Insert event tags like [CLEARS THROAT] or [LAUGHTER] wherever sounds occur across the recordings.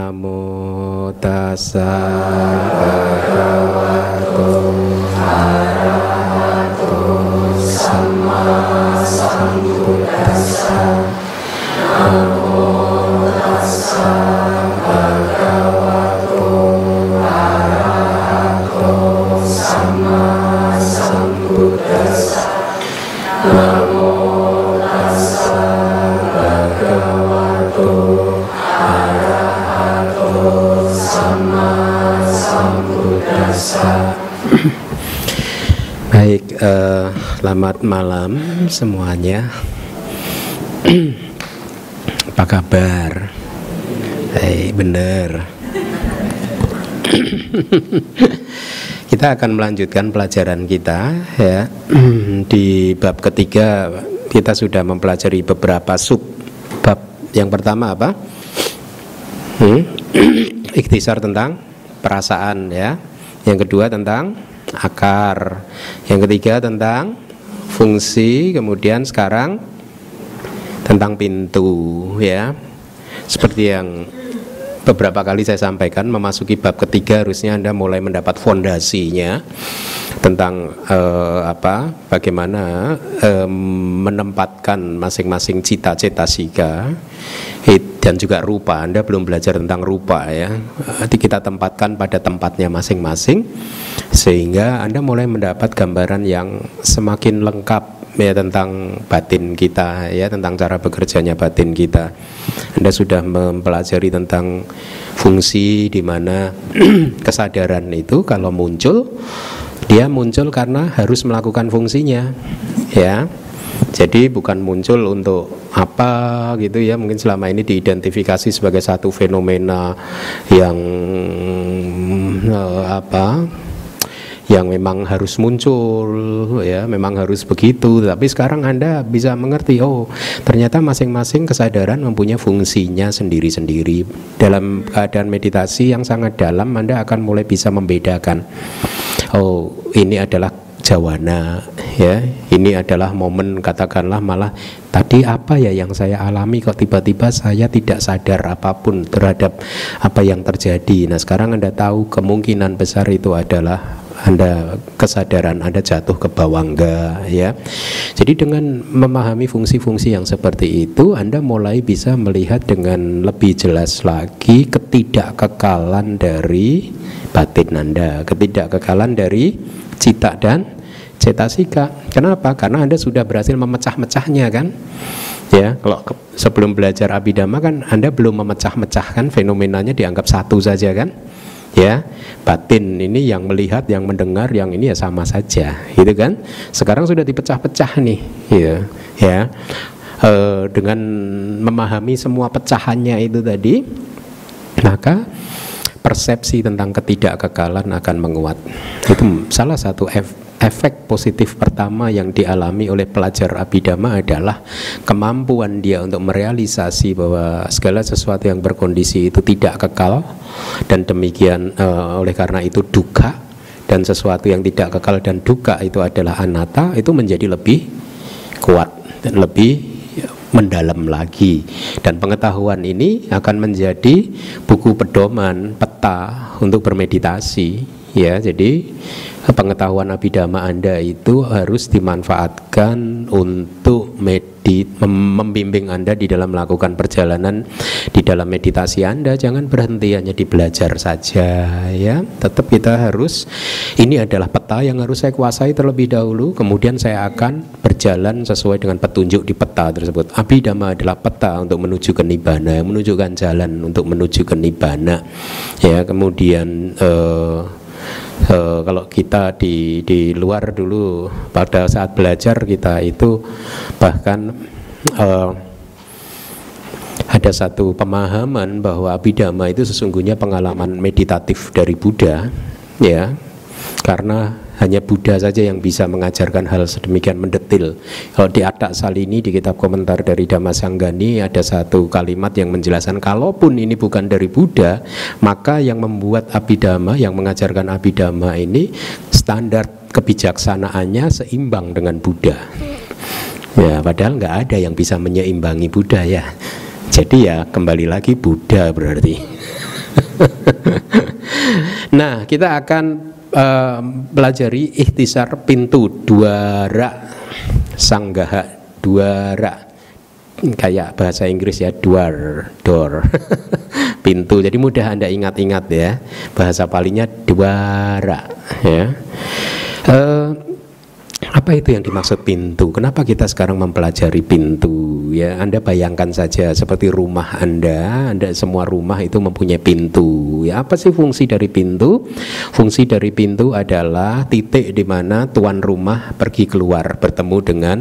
Namo tassa selamat malam semuanya. [CLEARS THROAT] Apa kabar? Hei, bener. [CLEARS THROAT] kita akan melanjutkan pelajaran kita ya. [CLEARS THROAT] Di bab ketiga kita sudah mempelajari beberapa sub bab. Yang pertama apa? Hmm? Ikhtisar tentang perasaan ya. Yang kedua tentang akar. Yang ketiga tentang fungsi, kemudian sekarang tentang pintu ya. Seperti yang beberapa kali saya sampaikan memasuki bab ketiga harusnya Anda mulai mendapat fondasinya tentang eh, apa bagaimana eh, menempatkan masing-masing cita-cita sika dan juga rupa. Anda belum belajar tentang rupa ya. Nanti kita tempatkan pada tempatnya masing-masing sehingga Anda mulai mendapat gambaran yang semakin lengkap ya tentang batin kita ya tentang cara bekerjanya batin kita. Anda sudah mempelajari tentang fungsi di mana [CLEARS THROAT] kesadaran itu kalau muncul dia muncul karena harus melakukan fungsinya ya. Jadi bukan muncul untuk apa gitu ya mungkin selama ini diidentifikasi sebagai satu fenomena yang eh, apa yang memang harus muncul ya memang harus begitu. Tapi sekarang Anda bisa mengerti oh ternyata masing-masing kesadaran mempunyai fungsinya sendiri-sendiri. Dalam keadaan meditasi yang sangat dalam Anda akan mulai bisa membedakan oh ini adalah jawana ya ini adalah momen katakanlah malah tadi apa ya yang saya alami kok tiba-tiba saya tidak sadar apa pun terhadap apa yang terjadi. Nah sekarang anda tahu kemungkinan besar itu adalah anda kesadaran Anda jatuh ke bawah enggak ya. Jadi dengan memahami fungsi-fungsi yang seperti itu Anda mulai bisa melihat dengan lebih jelas lagi ketidakkekalan dari batin Anda, ketidakkekalan dari cita dan cetasika. Kenapa? Karena Anda sudah berhasil memecah-mecahnya kan? Ya, kalau sebelum belajar abidama kan Anda belum memecah-mecahkan fenomenanya dianggap satu saja kan? Ya batin ini yang melihat yang mendengar yang ini ya sama saja gitu kan? Sekarang sudah dipecah-pecah nih gitu ya. E, dengan memahami semua pecahannya itu tadi maka persepsi tentang ketidakkekalan akan menguat. Itu salah satu efek positif pertama yang dialami oleh pelajar abidama adalah kemampuan dia untuk merealisasi bahwa segala sesuatu yang berkondisi itu tidak kekal. Dan demikian uh, oleh karena itu duka. Dan sesuatu yang tidak kekal dan duka itu adalah anatta itu menjadi lebih kuat dan lebih mendalam lagi. Dan pengetahuan ini akan menjadi buku pedoman peta untuk bermeditasi ya jadi pengetahuan abidama Anda itu harus dimanfaatkan untuk medit membimbing Anda di dalam melakukan perjalanan di dalam meditasi Anda. Jangan berhenti hanya di belajar saja ya. Tetap kita harus ini adalah peta yang harus saya kuasai terlebih dahulu. Kemudian saya akan berjalan sesuai dengan petunjuk di peta tersebut. Abidama adalah peta untuk menuju ke nibbana menunjukkan jalan untuk menuju ke nibbana ya. Kemudian eh, uh, kalau kita di di luar dulu pada saat belajar kita itu bahkan uh, ada satu pemahaman bahwa abidama itu sesungguhnya pengalaman meditatif dari Buddha ya. Karena hanya Buddha saja yang bisa mengajarkan hal sedemikian mendetil. Kalau di Atak Salini di kitab komentar dari Dhammasanggani ada satu kalimat yang menjelaskan kalaupun ini bukan dari Buddha, maka yang membuat Abhidhamma yang mengajarkan Abhidhamma ini standar kebijaksanaannya seimbang dengan Buddha. Ya, padahal nggak ada yang bisa menyeimbangi Buddha ya. Jadi ya kembali lagi Buddha berarti. [LAUGHS] nah, kita akan uh, ikhtisar pintu duara sanggaha duara kayak bahasa Inggris ya door door. [LAUGHS] Pintu. Jadi mudah anda ingat-ingat ya bahasa palingnya duara ya. Uh, apa itu yang dimaksud pintu? Kenapa kita sekarang mempelajari pintu? Ya, Anda bayangkan saja seperti rumah Anda, Anda semua rumah itu mempunyai pintu. Ya, apa sih fungsi dari pintu? Fungsi dari pintu adalah titik di mana tuan rumah pergi keluar bertemu dengan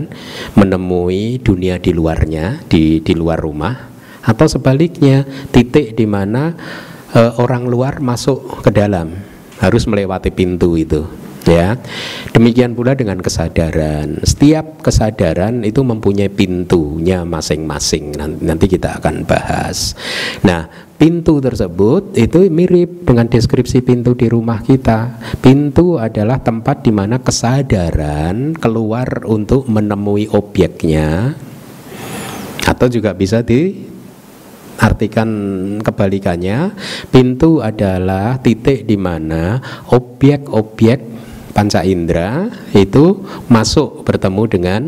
menemui dunia di luarnya, di di luar rumah atau sebaliknya, titik di mana e, orang luar masuk ke dalam harus melewati pintu itu ya. Demikian pula dengan kesadaran. Setiap kesadaran itu mempunyai pintunya masing-masing. Nanti kita akan bahas. Nah, pintu tersebut itu mirip dengan deskripsi pintu di rumah kita. Pintu adalah tempat di mana kesadaran keluar untuk menemui objeknya atau juga bisa di artikan kebalikannya pintu adalah titik di mana objek-objek panca indera itu masuk bertemu dengan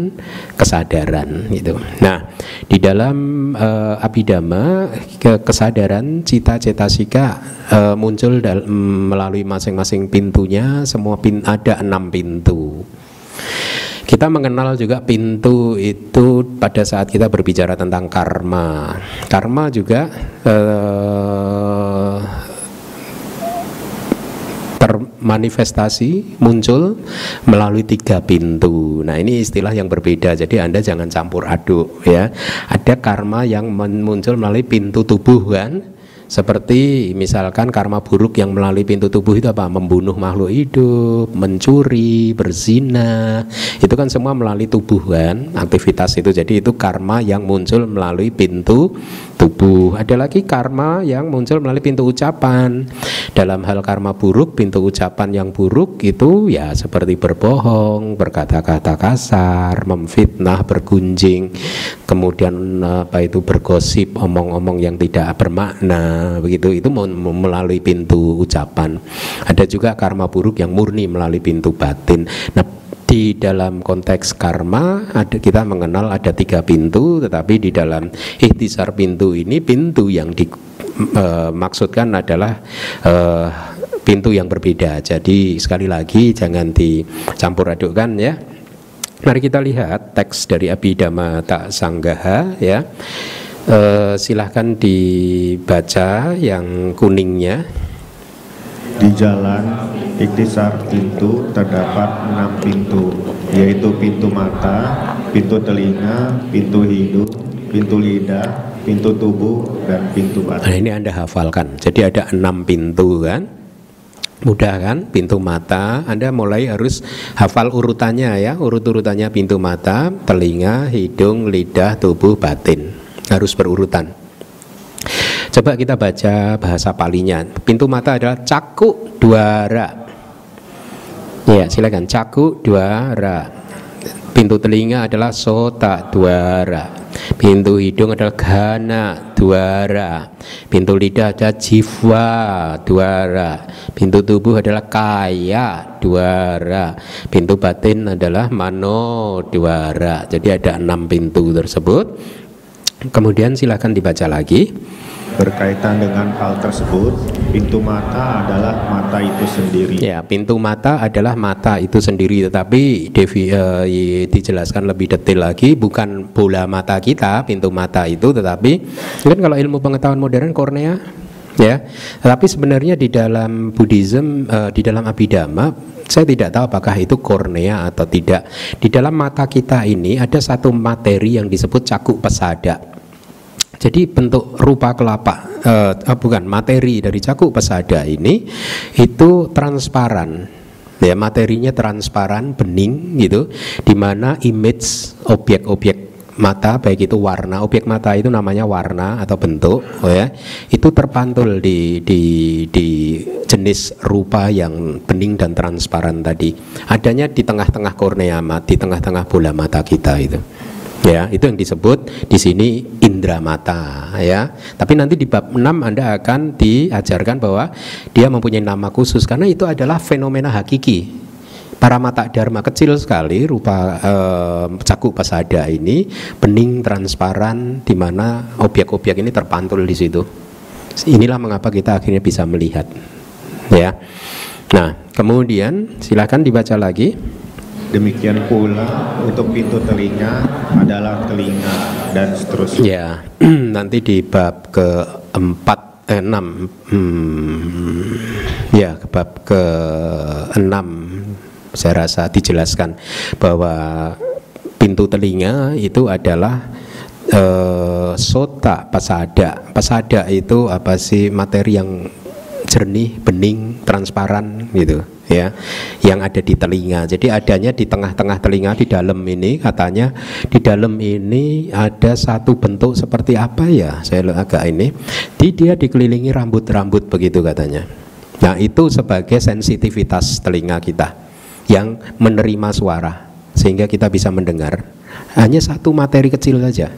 kesadaran gitu. Nah, di dalam uh, abidama ke kesadaran cita sika uh, muncul dal melalui masing-masing pintunya, semua pin ada enam pintu. Kita mengenal juga pintu itu pada saat kita berbicara tentang karma. Karma juga uh, termanifestasi muncul melalui tiga pintu. Nah ini istilah yang berbeda. Jadi anda jangan campur aduk ya. Ada karma yang muncul melalui pintu tubuh kan seperti misalkan karma buruk yang melalui pintu tubuh itu apa? Membunuh makhluk hidup, mencuri, berzina. Itu kan semua melalui tubuh kan, aktivitas itu. Jadi itu karma yang muncul melalui pintu tubuh. Ada lagi karma yang muncul melalui pintu ucapan. Dalam hal karma buruk, pintu ucapan yang buruk itu ya seperti berbohong, berkata-kata kasar, memfitnah, bergunjing, kemudian apa itu bergosip, omong-omong yang tidak bermakna begitu itu melalui pintu ucapan. Ada juga karma buruk yang murni melalui pintu batin. Nah di dalam konteks karma ada kita mengenal ada tiga pintu tetapi di dalam ikhtisar pintu ini pintu yang dimaksudkan e, adalah e, pintu yang berbeda. Jadi sekali lagi jangan dicampur adukkan ya. Mari kita lihat teks dari Abhidhamma Tak Sanggaha ya. Uh, silahkan dibaca yang kuningnya. Di jalan iktisar pintu terdapat enam pintu, yaitu pintu mata, pintu telinga, pintu hidung, pintu lidah, pintu tubuh, dan pintu batin. Nah, ini Anda hafalkan. Jadi ada enam pintu kan? Mudah kan? Pintu mata, Anda mulai harus hafal urutannya ya, urut-urutannya pintu mata, telinga, hidung, lidah, tubuh, batin harus berurutan. Coba kita baca bahasa palinya. Pintu mata adalah caku duara. Ya, silakan caku duara. Pintu telinga adalah sota duara. Pintu hidung adalah gana duara. Pintu lidah adalah jiwa duara. Pintu tubuh adalah kaya duara. Pintu batin adalah mano duara. Jadi ada enam pintu tersebut. Kemudian silahkan dibaca lagi. Berkaitan dengan hal tersebut, pintu mata adalah mata itu sendiri. Ya, pintu mata adalah mata itu sendiri, tetapi Devi uh, dijelaskan lebih detail lagi, bukan bola mata kita, pintu mata itu, tetapi kan kalau ilmu pengetahuan modern kornea ya. Tetapi sebenarnya di dalam Buddhism, uh, di dalam Abhidhamma, saya tidak tahu apakah itu kornea atau tidak. Di dalam mata kita ini ada satu materi yang disebut cakuk pesada. Jadi bentuk rupa kelapa, uh, bukan materi dari cakup pesada ini itu transparan, ya materinya transparan, bening gitu, di mana image objek-objek mata baik itu warna objek mata itu namanya warna atau bentuk oh ya itu terpantul di di di jenis rupa yang bening dan transparan tadi. Adanya di tengah-tengah kornea mata di tengah-tengah bola mata kita itu Ya, itu yang disebut di sini indra mata ya. Tapi nanti di bab 6 Anda akan diajarkan bahwa dia mempunyai nama khusus karena itu adalah fenomena hakiki. Para mata dharma kecil sekali rupa eh, cakup pasada ini bening transparan di mana objek-objek ini terpantul di situ. Inilah mengapa kita akhirnya bisa melihat. Ya. Nah, kemudian silakan dibaca lagi. Demikian pula untuk pintu telinga adalah telinga dan seterusnya. Ya, [CLEARS THROAT] nanti di bab keempat eh, enam, hmm, ya ke bab ke enam saya rasa dijelaskan bahwa pintu telinga itu adalah eh, sota pasada. Pasada itu apa sih materi yang jernih, bening, transparan gitu ya yang ada di telinga. Jadi adanya di tengah-tengah telinga di dalam ini katanya di dalam ini ada satu bentuk seperti apa ya? Saya agak ini. Di dia dikelilingi rambut-rambut begitu katanya. Nah, itu sebagai sensitivitas telinga kita yang menerima suara sehingga kita bisa mendengar. Hanya satu materi kecil saja.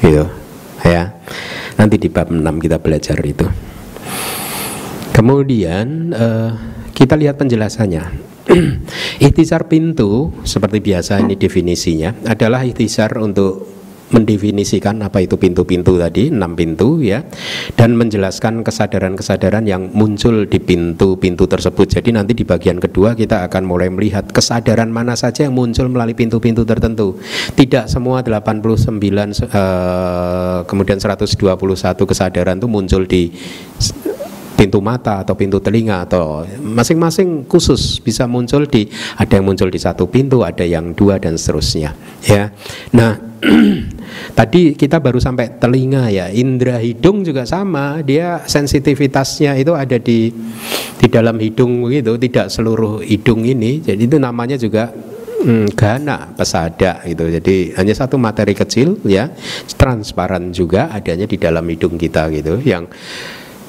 Gitu. Ya. Nanti di bab 6 kita belajar itu. Kemudian uh, kita lihat penjelasannya. [CLEARS THROAT] ikhtisar pintu seperti biasa ini definisinya adalah ikhtisar untuk mendefinisikan apa itu pintu-pintu tadi, enam pintu ya, dan menjelaskan kesadaran-kesadaran yang muncul di pintu-pintu tersebut. Jadi nanti di bagian kedua kita akan mulai melihat kesadaran mana saja yang muncul melalui pintu-pintu tertentu. Tidak semua 89 eh, kemudian 121 kesadaran itu muncul di pintu mata atau pintu telinga atau masing-masing khusus bisa muncul di ada yang muncul di satu pintu ada yang dua dan seterusnya ya. Nah [CLEARS THROAT] tadi kita baru sampai telinga ya. Indera hidung juga sama dia sensitivitasnya itu ada di di dalam hidung gitu tidak seluruh hidung ini. Jadi itu namanya juga hmm, gana pesada gitu. Jadi hanya satu materi kecil ya transparan juga adanya di dalam hidung kita gitu yang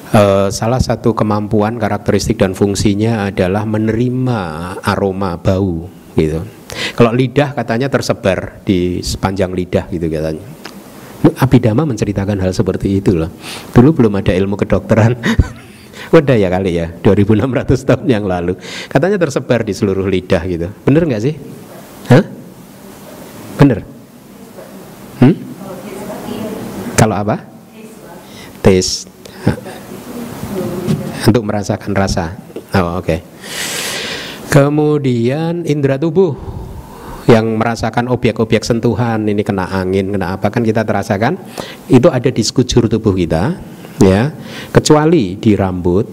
Uh, salah satu kemampuan, karakteristik dan fungsinya adalah menerima aroma bau gitu. Kalau lidah katanya tersebar di sepanjang lidah gitu katanya. Abidama menceritakan hal seperti itu loh. Dulu belum ada ilmu kedokteran. [LAUGHS] Udah ya kali ya, 2600 tahun yang lalu. Katanya tersebar di seluruh lidah gitu. Bener nggak sih? Hah? Bener? Hmm? Kalau apa? Taste untuk merasakan rasa. Oh, oke. Okay. Kemudian indera tubuh yang merasakan objek-objek sentuhan ini kena angin, kena apa kan kita terasakan itu ada di sekujur tubuh kita ya. Kecuali di rambut,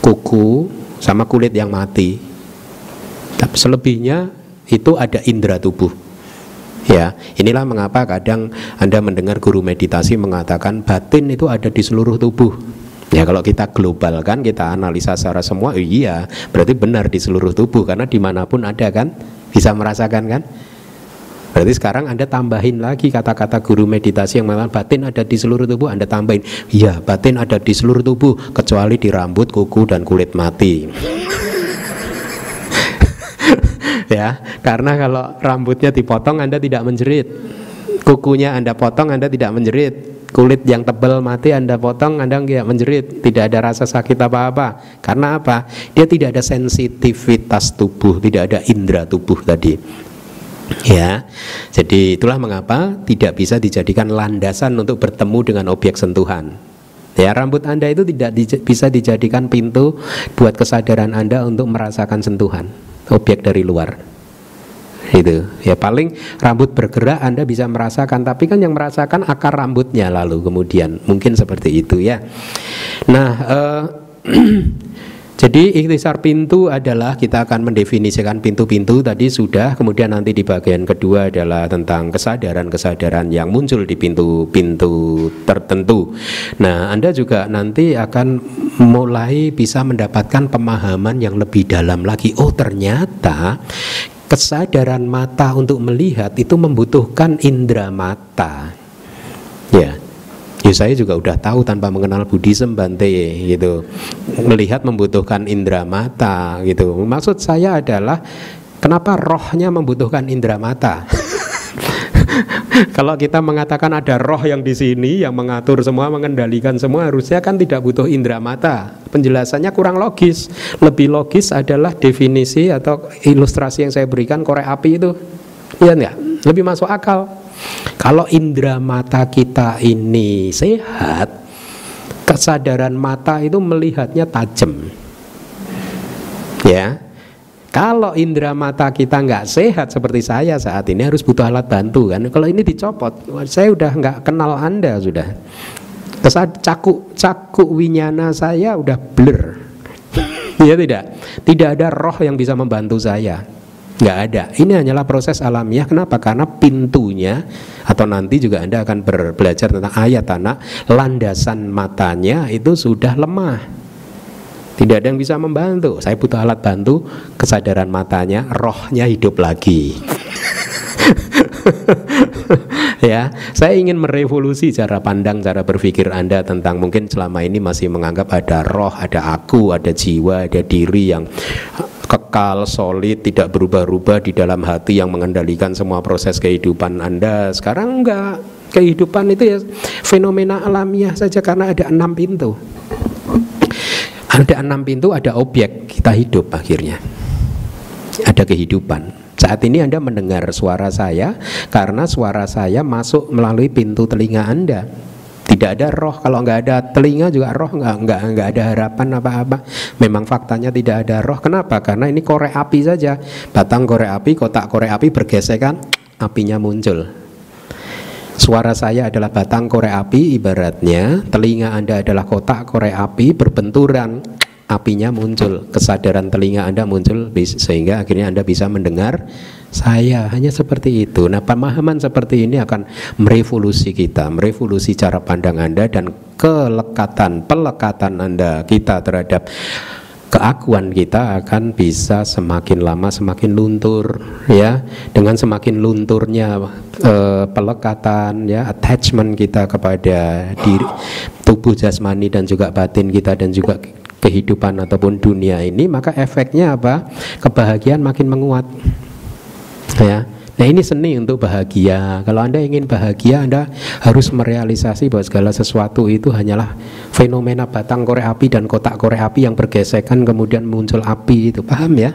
kuku sama kulit yang mati. Tapi selebihnya itu ada indera tubuh. Ya, inilah mengapa kadang Anda mendengar guru meditasi mengatakan batin itu ada di seluruh tubuh. Ya kalau kita globalkan, kita analisa secara semua, oh iya berarti benar di seluruh tubuh karena di mana pun ada kan, bisa merasakan kan. Berarti sekarang Anda tambahin lagi kata-kata guru meditasi yang mengatakan batin ada di seluruh tubuh, Anda tambahin, iya batin ada di seluruh tubuh kecuali di rambut, kuku dan kulit mati. [LAUGHS] ya, karena kalau rambutnya dipotong Anda tidak menjerit, kukunya Anda potong Anda tidak menjerit, kulit yang tebal mati Anda potong Anda nggak menjerit. Tidak ada rasa sakit apa-apa. Karena apa? Dia tidak ada sensitivitas tubuh tidak ada indera tubuh tadi. Ya. Jadi itulah mengapa tidak bisa dijadikan landasan untuk bertemu dengan objek sentuhan. Ya rambut Anda itu tidak di, bisa dijadikan pintu buat kesadaran Anda untuk merasakan sentuhan objek dari luar itu ya paling rambut bergerak Anda bisa merasakan. Tapi kan yang merasakan akar rambutnya lalu kemudian. Mungkin seperti itu ya. Nah eh, [CLEARS THROAT] Jadi ikhtisar pintu adalah kita akan mendefinisikan pintu-pintu tadi sudah. Kemudian nanti di bagian kedua adalah tentang kesadaran-kesadaran yang muncul di pintu-pintu tertentu. Nah, Anda juga nanti akan mulai bisa mendapatkan pemahaman yang lebih dalam lagi. Oh, ternyata kesadaran mata untuk melihat itu membutuhkan indera mata. Ya. Ya saya juga udah tahu tanpa mengenal Buddhism Bante gitu. Melihat membutuhkan indera mata gitu. Maksud saya adalah kenapa rohnya membutuhkan indera mata? [LAUGHS] [LAUGHS] Kalau kita mengatakan ada roh yang di sini yang mengatur semua, mengendalikan semua, harusnya kan tidak butuh indera mata. Penjelasannya kurang logis. Lebih logis adalah definisi atau ilustrasi yang saya berikan korek api itu. Iya enggak? Lebih masuk akal. Kalau indera mata kita ini sehat, kesadaran mata itu melihatnya tajam. Ya, kalau indera mata kita nggak sehat seperti saya saat ini harus butuh alat bantu kan. Kalau ini dicopot, saya udah nggak kenal anda sudah. Kesad caku caku winyana saya udah blur. [LAUGHS] ya tidak, tidak ada roh yang bisa membantu saya. Nggak ada. Ini hanyalah proses alamiah. Kenapa? Karena pintunya atau nanti juga anda akan belajar tentang ayat anak landasan matanya itu sudah lemah. Tidak ada yang bisa membantu. Saya butuh alat bantu, kesadaran matanya, rohnya hidup lagi. [LAUGHS] ya, saya ingin merevolusi cara pandang, cara berpikir Anda tentang mungkin selama ini masih menganggap ada roh, ada aku, ada jiwa, ada diri yang kekal, solid, tidak berubah-ubah di dalam hati yang mengendalikan semua proses kehidupan Anda. Sekarang enggak, kehidupan itu ya fenomena alamiah saja karena ada enam pintu. Ada enam pintu, ada objek kita hidup akhirnya. Ada kehidupan. Saat ini Anda mendengar suara saya karena suara saya masuk melalui pintu telinga Anda. Tidak ada roh kalau nggak ada telinga juga roh nggak nggak nggak ada harapan apa-apa. Memang faktanya tidak ada roh. Kenapa? Karena ini korek api saja. Batang korek api, kotak korek api bergesekan, apinya muncul. Suara saya adalah batang korek api ibaratnya. Telinga Anda adalah kotak korek api berbenturan. Apinya muncul Kesadaran telinga Anda muncul Sehingga akhirnya Anda bisa mendengar Saya. Hanya seperti itu. Nah pemahaman seperti ini akan merevolusi kita Merevolusi cara pandang Anda Dan kelekatan, pelekatan Anda Kita terhadap keakuan kita akan bisa semakin lama semakin luntur ya. Dengan semakin lunturnya e, pelekatan ya attachment kita kepada diri tubuh jasmani dan juga batin kita dan juga kehidupan ataupun dunia ini maka efeknya apa? Kebahagiaan makin menguat ya. Nah ini seni untuk bahagia. Kalau Anda ingin bahagia, Anda harus merealisasi bahwa segala sesuatu itu hanyalah fenomena batang korek api dan kotak korek api yang bergesekan kemudian muncul api itu. Paham ya?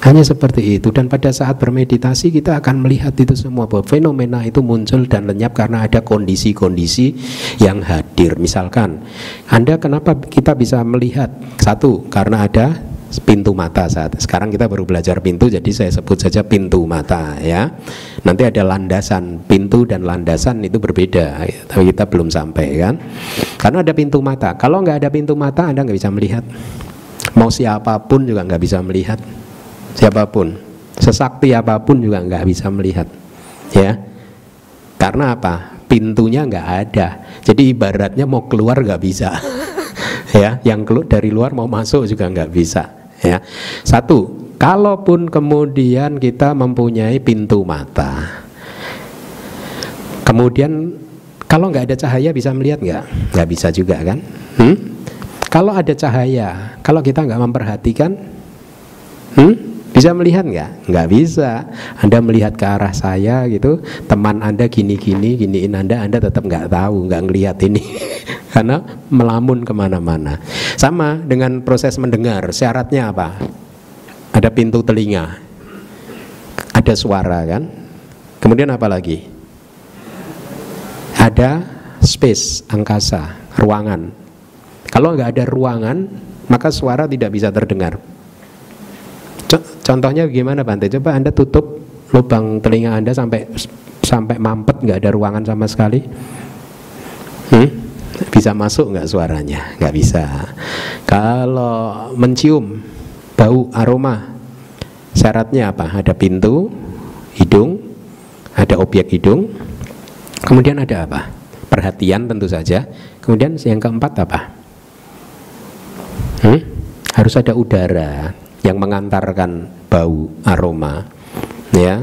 Hanya seperti itu dan pada saat bermeditasi kita akan melihat itu semua bahwa fenomena itu muncul dan lenyap karena ada kondisi-kondisi yang hadir. Misalkan Anda kenapa kita bisa melihat? Satu, karena ada pintu mata saat sekarang kita baru belajar pintu jadi saya sebut saja pintu mata ya. Nanti ada landasan pintu dan landasan itu berbeda tapi kita belum sampai kan. Karena ada pintu mata. Kalau nggak ada pintu mata anda nggak bisa melihat. Mau siapa pun juga nggak bisa melihat. Siapa pun. Sesakti apa pun juga nggak bisa melihat ya. Karena apa? Pintunya nggak ada. Jadi ibaratnya mau keluar nggak bisa [LAUGHS] ya yang keluar dari luar mau masuk juga nggak bisa ya satu kalaupun kemudian kita mempunyai pintu mata kemudian kalau nggak ada cahaya bisa melihat nggak nggak bisa juga kan hmm? kalau ada cahaya kalau kita nggak memperhatikan hmm? Bisa melihat nggak nggak bisa anda melihat ke arah saya gitu teman anda gini gini giniin anda anda tetap nggak tahu nggak ngelihat ini [LAUGHS] karena melamun ke mana-mana. Sama dengan proses mendengar, syaratnya apa? Ada pintu telinga, ada suara kan? Kemudian apa lagi? Ada space, angkasa, ruangan. Kalau nggak ada ruangan, maka suara tidak bisa terdengar. Contohnya gimana Bante? Coba Anda tutup lubang telinga Anda sampai sampai mampet nggak ada ruangan sama sekali. Hmm? Bisa masuk nggak suaranya? Nggak bisa. Kalau mencium bau aroma, syaratnya apa? Ada pintu, hidung, ada objek hidung, kemudian ada apa? Perhatian tentu saja. Kemudian yang keempat apa? Hmm? Harus ada udara yang mengantarkan bau aroma, ya.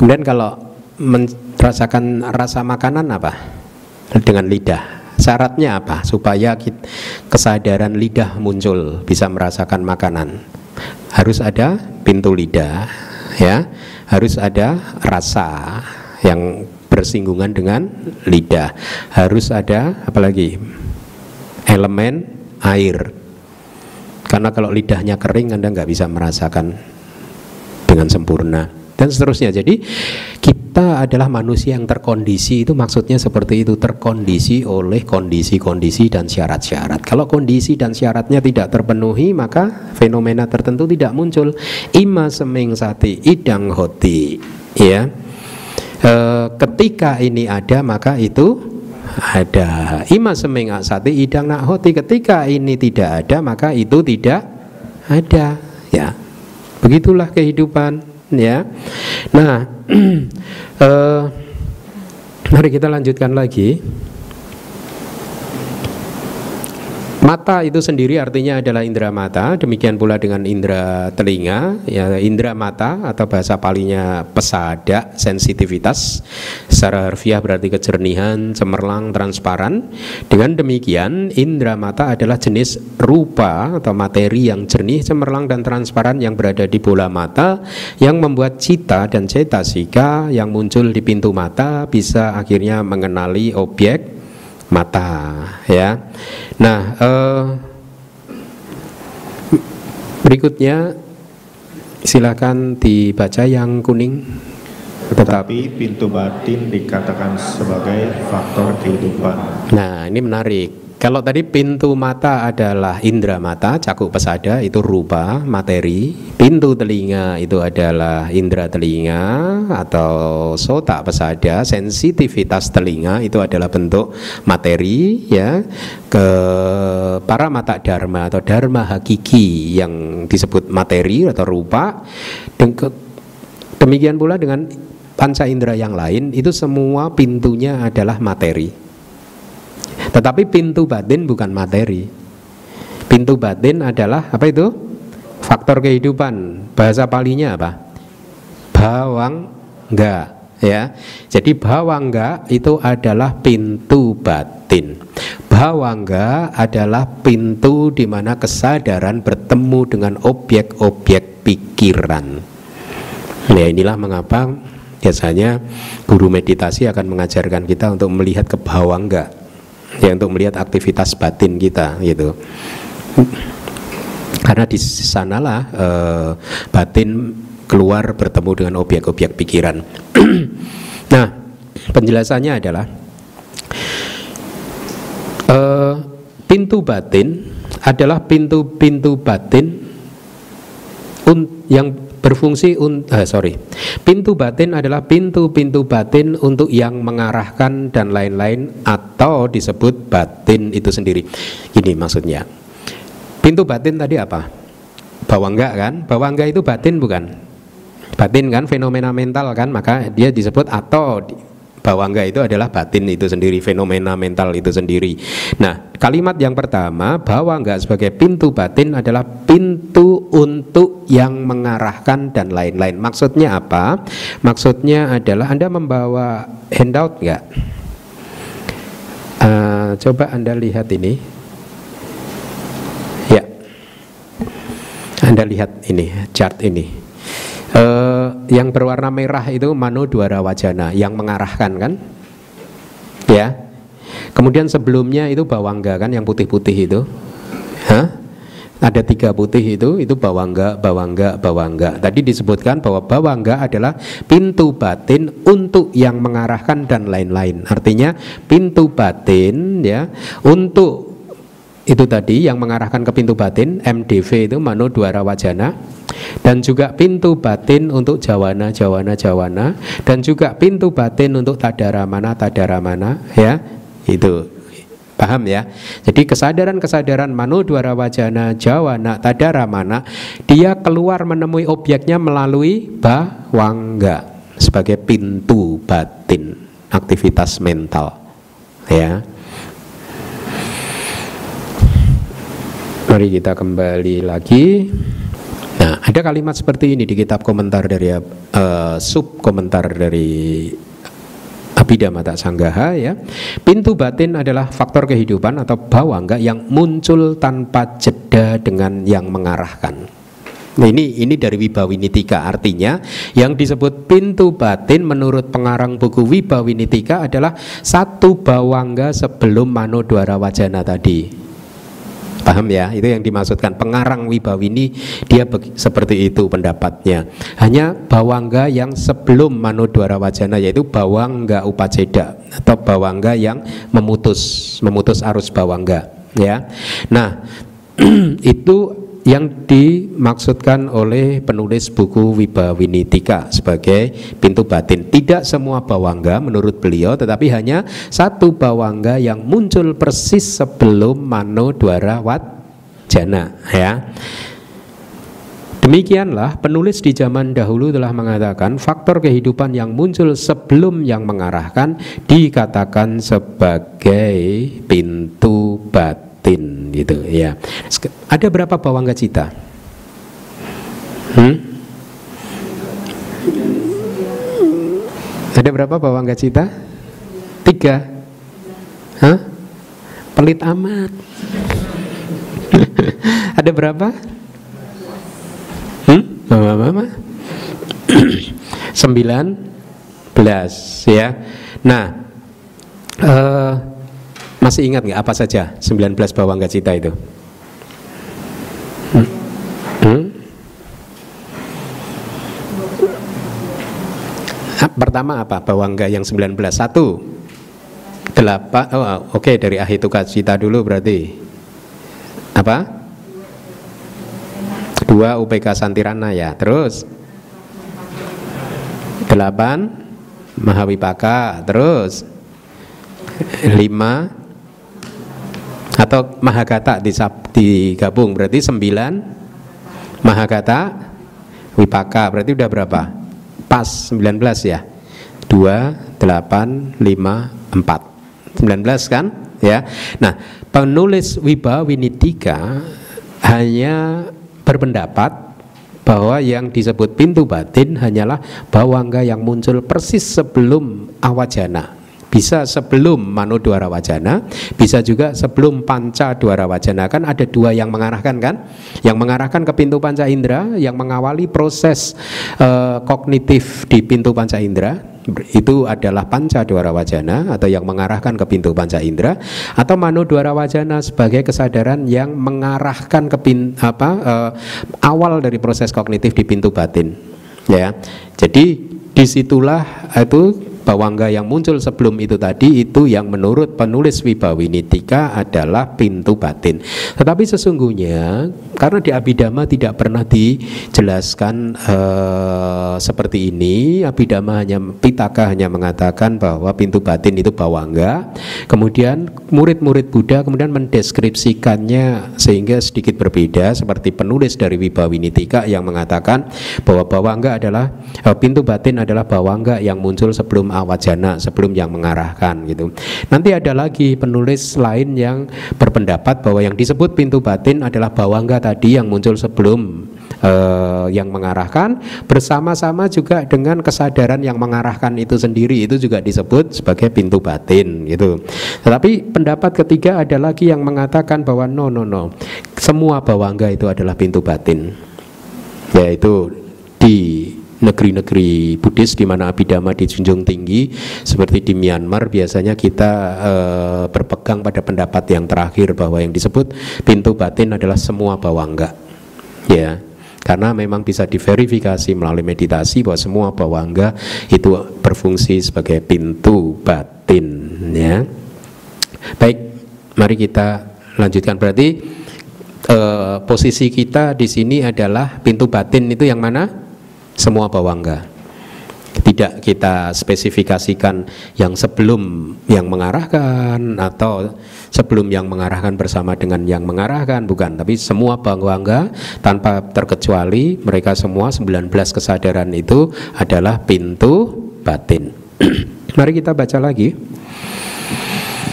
Kemudian kalau merasakan rasa makanan apa? Dengan lidah Syaratnya apa? Supaya kesadaran lidah muncul, bisa merasakan makanan. Harus ada pintu lidah, ya. Harus ada rasa, yang bersinggungan dengan lidah. Harus ada apalagi elemen air. Karena kalau lidahnya kering Anda nggak bisa merasakan dengan sempurna dan seterusnya. Jadi kita adalah manusia yang terkondisi itu maksudnya seperti itu terkondisi oleh kondisi-kondisi dan syarat-syarat. Kalau kondisi dan syaratnya tidak terpenuhi maka fenomena tertentu tidak muncul. Ima seming sati idang hoti ya. E, ketika ini ada maka itu ada ima seming sati idang nak hoti ketika ini tidak ada maka itu tidak ada ya begitulah kehidupan ya. Nah, uh, [CLEARS THROAT] mari kita lanjutkan lagi. Mata itu sendiri artinya adalah indera mata, demikian pula dengan indera telinga, ya indera mata atau bahasa palinya pesada, sensitivitas. Secara harfiah berarti kejernihan, cemerlang, transparan. Dengan demikian, indera mata adalah jenis rupa atau materi yang jernih, cemerlang dan transparan yang berada di bola mata yang membuat cita dan cetasika yang muncul di pintu mata bisa akhirnya mengenali objek mata ya. Nah, eh, berikutnya silakan dibaca yang kuning. Tetapi pintu batin dikatakan sebagai faktor kehidupan. Nah, ini menarik. Kalau tadi pintu mata adalah indera mata, cakup pesada itu rupa, materi. Pintu telinga itu adalah indera telinga atau sota pesada, sensitivitas telinga itu adalah bentuk materi ya. Ke para mata dharma atau dharma hakiki yang disebut materi atau rupa. Demikian pula dengan panca indera yang lain itu semua pintunya adalah materi. Tetapi pintu batin bukan materi. Pintu batin adalah apa itu? Faktor kehidupan. Bahasa palinya apa? Bawang enggak ya. Jadi bawangga itu adalah pintu batin. Bawangga adalah pintu di mana kesadaran bertemu dengan objek-objek pikiran. Ya inilah mengapa biasanya guru meditasi akan mengajarkan kita untuk melihat ke bawangga ya untuk melihat aktivitas batin kita gitu. Karena di sanalah e, batin keluar bertemu dengan objek-objek pikiran. [CLEARS THROAT] Nah penjelasannya adalah e, pintu batin adalah pintu-pintu batin yang berfungsi un, uh, sorry. Pintu batin adalah pintu-pintu batin untuk yang mengarahkan dan lain-lain atau disebut batin itu sendiri. Ini maksudnya. Pintu batin tadi apa? Bawangga kan? Bawangga itu batin bukan? Batin kan fenomena mental kan? Maka dia disebut atau bawangga itu adalah batin itu sendiri, fenomena mental itu sendiri. Nah, kalimat yang pertama bawangga sebagai pintu batin adalah pintu untuk yang mengarahkan dan lain-lain. Maksudnya apa? Maksudnya adalah Anda membawa handout nggak? Uh, coba Anda lihat ini. Ya. Anda lihat ini, chart ini. Uh, yang berwarna merah itu mano dwara wajana yang mengarahkan kan? Ya. Kemudian sebelumnya itu bawangga kan yang putih-putih itu. Hah? ada tiga putih itu itu bawangga bawangga bawangga. Tadi disebutkan bahwa bawangga adalah pintu batin untuk yang mengarahkan dan lain-lain. Artinya pintu batin ya untuk itu tadi yang mengarahkan ke pintu batin MDV itu mano dwara wajana dan juga pintu batin untuk jawana jawana jawana. Dan juga pintu batin untuk tadara mana tadara mana ya. Itu. Paham ya? Jadi kesadaran-kesadaran mano dwara wajana jawana tadara mana dia keluar menemui objeknya melalui bawangga sebagai pintu batin aktivitas mental ya Mari kita kembali lagi. Nah, ada kalimat seperti ini di kitab komentar dari uh, sub komentar dari Abhidhamma Sanggaha ya. Pintu batin adalah faktor kehidupan atau bawangga yang muncul tanpa jeda dengan yang mengarahkan. Ini ini dari Wibawinitika artinya yang disebut pintu batin menurut pengarang buku Wibawinitika adalah satu bawangga sebelum Manodwara Wajana tadi. Paham ya? Itu yang dimaksudkan pengarang Wibawini dia seperti itu pendapatnya. Hanya bawangga yang sebelum Manodwara Wajana yaitu bawangga upaceda atau bawangga yang memutus memutus arus bawangga ya. Nah, [CLEARS THROAT] itu yang dimaksudkan oleh penulis buku Wibawinitika sebagai pintu batin. Tidak semua bawangga menurut beliau, tetapi hanya satu bawangga yang muncul persis sebelum Mano Dwara Jana. Ya. Demikianlah penulis di zaman dahulu telah mengatakan faktor kehidupan yang muncul sebelum yang mengarahkan dikatakan sebagai pintu batin batin gitu ya. Ada berapa bawangga cita? Hmm? Ada berapa bawangga cita? Tiga. Hah? Pelit amat. [LAUGHS] Ada berapa? Hmm? Mama, mama. [COUGHS] Sembilan belas ya. Nah, uh, masih ingat nggak apa saja 19 bawang cita itu? Hmm? Hmm? Pertama apa bawangga yang 19? Satu Delapan oh, Oke okay, dari ahituka cita dulu berarti Apa? Dua UPK Santirana ya Terus Delapan Mahawipaka Terus Lima atau mahagata digabung berarti sembilan. Mahagata wipaka berarti udah berapa? Pas 19 ya? 2 8 5 4 19 kan? Ya. Nah penulis Wiba Winitika hanya berpendapat bahwa yang disebut pintu batin hanyalah bawangga yang muncul persis sebelum awajana bisa sebelum Manodwara Wajana, bisa juga sebelum Panca Dwara Wajana. Kan ada dua yang mengarahkan kan? Yang mengarahkan ke pintu Panca Indra, yang mengawali proses uh, kognitif di pintu Panca Indra itu adalah panca dwara wajana atau yang mengarahkan ke pintu panca indera atau mano dwara wajana sebagai kesadaran yang mengarahkan ke pin, apa uh, awal dari proses kognitif di pintu batin ya jadi di situlah itu Bawangga yang muncul sebelum itu tadi itu yang menurut penulis Wibawinitika adalah pintu batin. Tetapi sesungguhnya karena di Abhidhamma tidak pernah dijelaskan uh, seperti ini, Abhidhamma hanya Pitaka hanya mengatakan bahwa pintu batin itu bawangga. Kemudian murid-murid Buddha kemudian mendeskripsikannya sehingga sedikit berbeda seperti penulis dari Wibawinitika yang mengatakan bahwa bawangga adalah uh, pintu batin adalah bawangga yang muncul sebelum awajana sebelum yang mengarahkan gitu. Nanti ada lagi penulis lain yang berpendapat bahwa yang disebut pintu batin adalah bawangga tadi yang muncul sebelum uh, yang mengarahkan bersama-sama juga dengan kesadaran yang mengarahkan itu sendiri itu juga disebut sebagai pintu batin gitu. Tetapi pendapat ketiga ada lagi yang mengatakan bahwa no no no semua bawangga itu adalah pintu batin yaitu di negeri-negeri Buddhis di mana abidama dijunjung tinggi seperti di Myanmar biasanya kita e, berpegang pada pendapat yang terakhir bahwa yang disebut pintu batin adalah semua bawangga. Ya karena memang bisa diverifikasi melalui meditasi bahwa semua bawangga itu berfungsi sebagai pintu batin ya. Baik mari kita lanjutkan. Berarti e, posisi kita di sini adalah pintu batin itu yang mana semua bawangga. Tidak kita spesifikasikan yang sebelum yang mengarahkan atau sebelum yang mengarahkan bersama dengan yang mengarahkan bukan, tapi semua bawangga tanpa terkecuali mereka semua 19 kesadaran itu adalah pintu batin. [CLEARS THROAT] Mari kita baca lagi.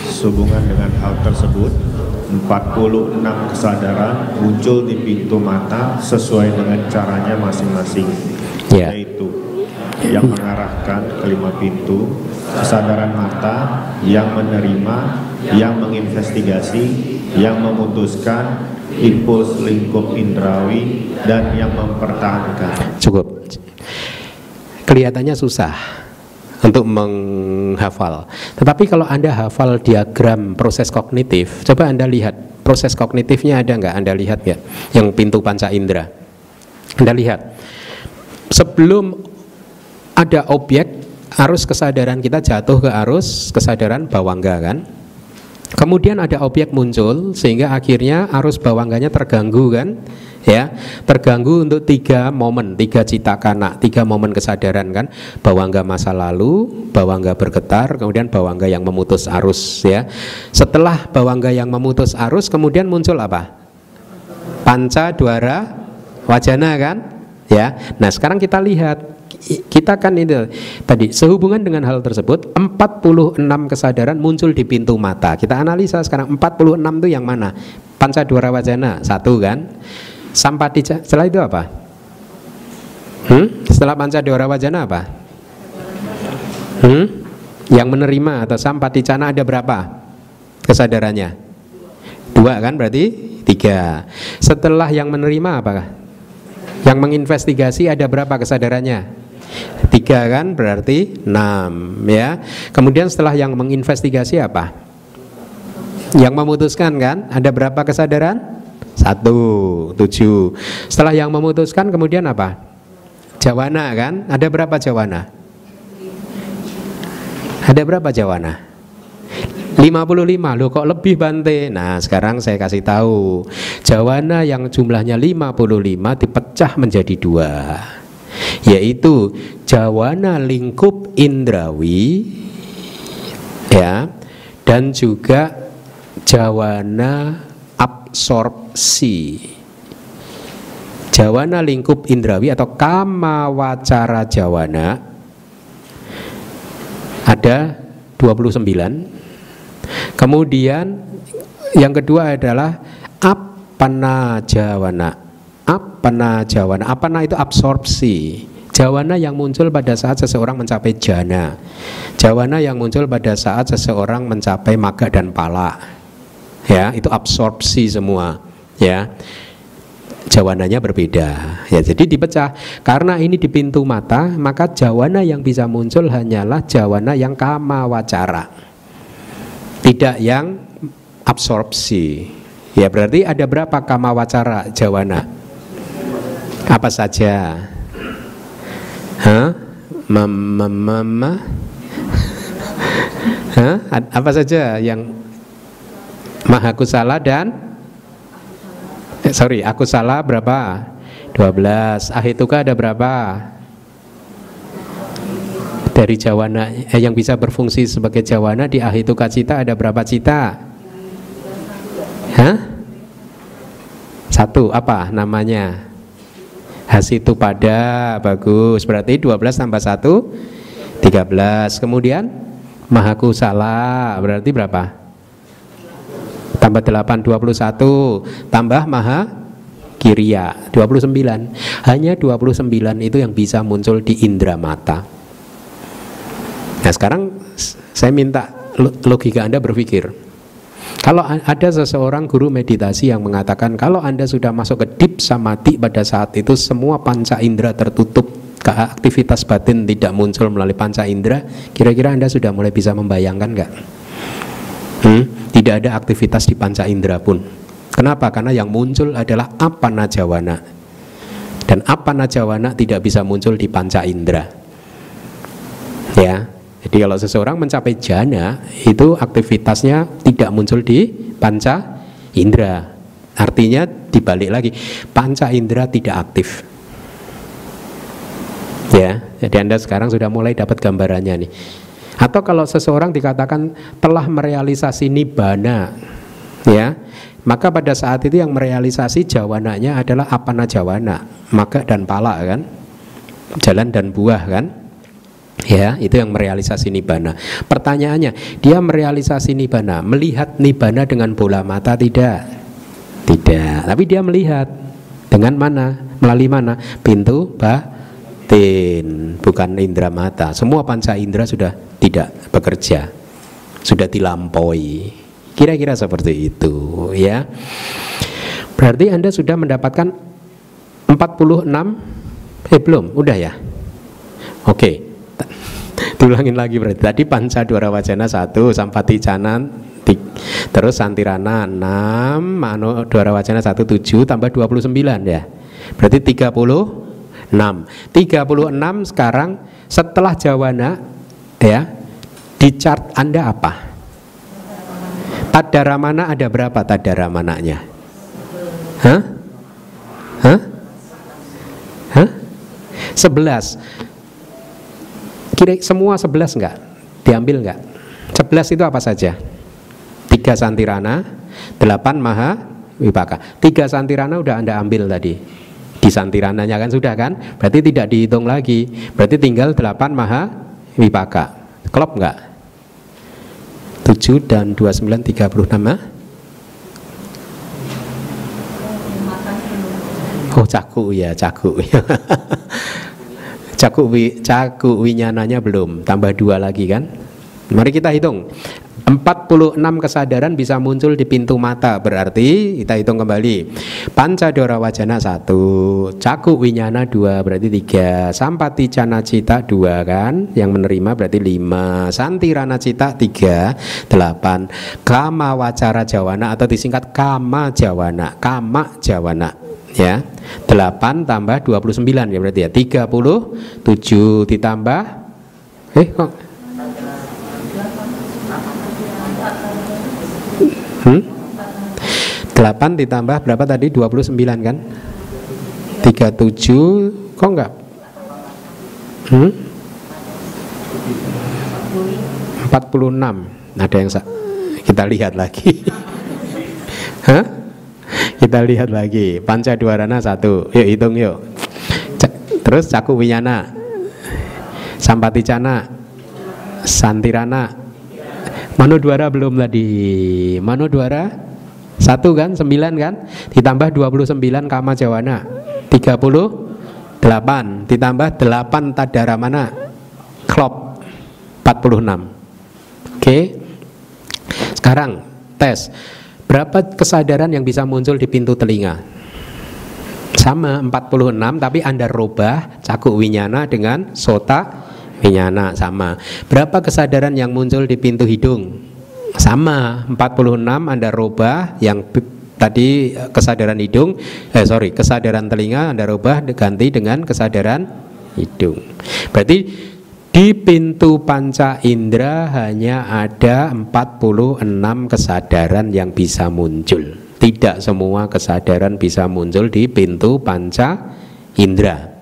Sehubungan dengan hal tersebut, 46 kesadaran muncul di pintu mata sesuai dengan caranya masing-masing yeah. yaitu yang mengarahkan kelima pintu, kesadaran mata, yang menerima, yang menginvestigasi, yang memutuskan, impuls lingkup indrawi, dan yang mempertahankan. Cukup. Kelihatannya susah untuk menghafal. Tetapi kalau Anda hafal diagram proses kognitif, coba Anda lihat proses kognitifnya ada nggak? Anda lihat ya, yang pintu panca indera. Anda lihat. Sebelum ada objek, arus kesadaran kita jatuh ke arus kesadaran bawangga kan? Kemudian ada objek muncul sehingga akhirnya arus bawangganya terganggu kan? ya terganggu untuk tiga momen tiga cita kana tiga momen kesadaran kan bawangga masa lalu bawangga bergetar kemudian bawangga yang memutus arus ya setelah bawangga yang memutus arus kemudian muncul apa panca duara wajana kan ya nah sekarang kita lihat kita kan ini tadi sehubungan dengan hal tersebut 46 kesadaran muncul di pintu mata kita analisa sekarang 46 itu yang mana panca duara wajana satu kan Sampati setelah itu apa? Hmm? Setelah panca dewa wajana apa? Hmm? Yang menerima atau sampati cana ada berapa? Kesadarannya? Dua kan berarti? Tiga. Setelah yang menerima apa? Yang menginvestigasi ada berapa kesadarannya? Tiga kan berarti enam ya. Kemudian setelah yang menginvestigasi apa? Yang memutuskan kan? Ada berapa kesadaran? Satu, tujuh. Setelah yang memutuskan kemudian apa? Jawana kan? Ada berapa jawana? Ada berapa jawana? 55 loh kok lebih Bante Nah sekarang saya kasih tahu. Jawana yang jumlahnya 55 dipecah menjadi dua. Yaitu Jawana lingkup indrawi Ya Dan juga Jawana absorpsi. Jawana lingkup indrawi atau kama wacara jawana ada 29 kemudian yang kedua adalah apana jawana apana jawana apana itu absorpsi. Jawana yang muncul pada saat seseorang mencapai jana. Jawana yang muncul pada saat seseorang mencapai maga dan pala. Ya itu absorpsi semua ya. Jawananya berbeda ya. Jadi dipecah. Karena ini di pintu mata maka jawana yang bisa muncul hanyalah jawana yang kama wacara tidak yang absorpsi ya berarti ada berapa kama wacara jawana apa saja Hah? Mama, mama. Hah? Apa saja yang Maha kusala dan eh, sorry, aku salah berapa? 12. Ahituka ada berapa? Dari jawana eh, yang bisa berfungsi sebagai jawana di ahituka cita ada berapa cita? Hah? Satu, apa namanya? Hasitu pada, bagus. Berarti 12 tambah 1 13. Kemudian Mahakusala berarti berapa? tambah 8 21 tambah maha kiria 29 hanya 29 itu yang bisa muncul di indera mata nah sekarang saya minta logika anda berpikir kalau ada seseorang guru meditasi yang mengatakan kalau anda sudah masuk ke deep samadhi pada saat itu semua panca indera tertutup aktivitas batin tidak muncul melalui panca indera kira-kira anda sudah mulai bisa membayangkan nggak? Hmm? Tidak ada aktivitas di panca indera pun. Kenapa? Karena yang muncul adalah apa najawana. Dan apa najawana tidak bisa muncul di panca indera. Ya. Jadi kalau seseorang mencapai jana itu aktivitasnya tidak muncul di panca indera. Artinya dibalik lagi, panca indera tidak aktif. Ya, jadi Anda sekarang sudah mulai dapat gambarannya nih. Atau kalau seseorang dikatakan telah merealisasi nibbana, ya, maka pada saat itu yang merealisasi jawananya adalah apana jawana, maka dan pala kan, jalan dan buah kan, ya itu yang merealisasi nibbana. Pertanyaannya, dia merealisasi nibbana, melihat nibbana dengan bola mata tidak? Tidak, tapi dia melihat dengan mana? Melalui mana? Pintu batin, bukan indera mata. Semua panca indera sudah tidak bekerja sudah dilampaui kira-kira seperti itu ya Berarti Anda sudah mendapatkan 46 Eh belum, udah ya? Oke Tulangin lagi berarti Tadi panca dua wajana satu Sampati canan Terus santirana 6 Mano dua wajana 1 7 Tambah 29 ya Berarti 36 36 sekarang setelah jawana ya di chart Anda apa? Tadara mana ada berapa tadara mananya? Hah? Hah? Hah? Sebelas Kira semua sebelas enggak? Diambil enggak? Sebelas itu apa saja? Tiga santirana Delapan maha wipaka Tiga santirana udah Anda ambil tadi Di santirananya kan sudah kan? Berarti tidak dihitung lagi Berarti tinggal delapan maha wipaka Klop enggak? 7 dan 29 36 Oh caku ya caku [LAUGHS] caku wi caku winyananya belum. Tambah dua lagi kan? Mari kita hitung. 46 kesadaran bisa muncul di pintu mata berarti kita hitung kembali. Pancadora wajana satu caku winyana dua berarti tiga. Sampati cana cita dua kan? Yang menerima berarti lima. Santirana cita tiga delapan. Kama wacara jawana atau disingkat kama jawana. Kama jawana ya 8 tambah 29 ya berarti ya 37 ditambah eh kok Hmm? 8 ditambah berapa tadi? 29 kan? 37 kok enggak? Hmm? 46 ada yang kita lihat lagi [LAUGHS] Hah? Kita lihat lagi. Panca dwarana satu. Yuk hitung yuk. Terus caku winyana sampaticana santirana. Manodwara belum tadi. Manodwara satu kan, sembilan kan, ditambah 29 kama jawana, 38 ditambah 8 tadara mana? Klop 46. Oke. Sekarang tes. Berapa kesadaran yang bisa muncul di pintu telinga? Sama 46 tapi Anda rubah cakuk winyana dengan sota Winyana sama. Berapa kesadaran yang muncul di pintu hidung? Sama, 46 Anda rubah yang tadi eh, kesadaran hidung, eh sorry, kesadaran telinga Anda rubah ganti dengan kesadaran hidung. Berarti di pintu panca indera hanya ada 46 kesadaran yang bisa muncul. Tidak semua kesadaran bisa muncul di pintu panca indera.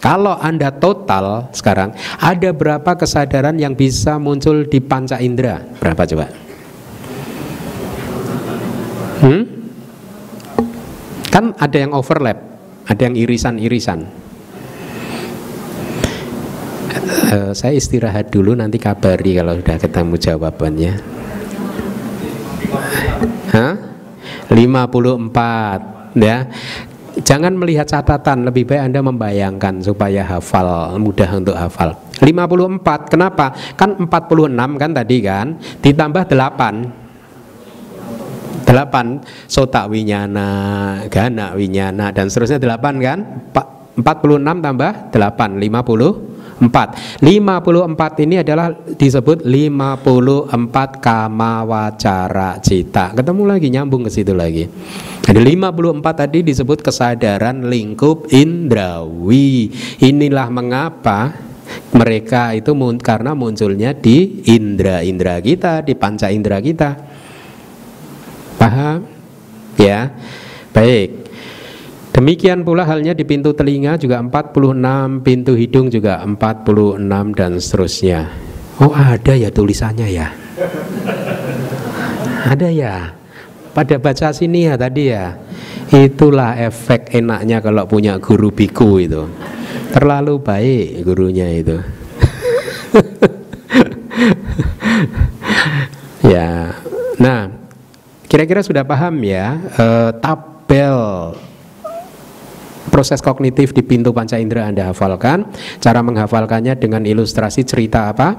Kalau Anda total sekarang ada berapa kesadaran yang bisa muncul di panca indera? Berapa coba? Hmm? Kan ada yang overlap, ada yang irisan-irisan. Uh, saya istirahat dulu nanti kabari kalau sudah ketemu jawabannya. Hah? 54 ya. Jangan melihat catatan, lebih baik Anda membayangkan supaya hafal, mudah untuk hafal. 54, kenapa? Kan 46 kan tadi kan, ditambah 8. 8 sota winyana, gana winyana dan seterusnya 8 kan? 46 tambah 8, 50 4 54 ini adalah disebut 54 kama wacara cita. Ketemu lagi nyambung ke situ lagi. Jadi 54 tadi disebut kesadaran lingkup indrawi. Inilah mengapa mereka itu karena munculnya di indra-indra kita, di panca indra kita. Paham? Ya. Baik Demikian pula halnya di pintu telinga juga 46, pintu hidung juga 46 dan seterusnya. Oh ada ya tulisannya ya. Ada ya. Pada baca sini ya tadi ya. Itulah efek enaknya kalau punya guru biku itu. Terlalu baik gurunya itu. [LAUGHS] ya. Nah, kira-kira sudah paham ya e, tabel proses kognitif di pintu panca indera Anda hafalkan. Cara menghafalkannya dengan ilustrasi cerita apa?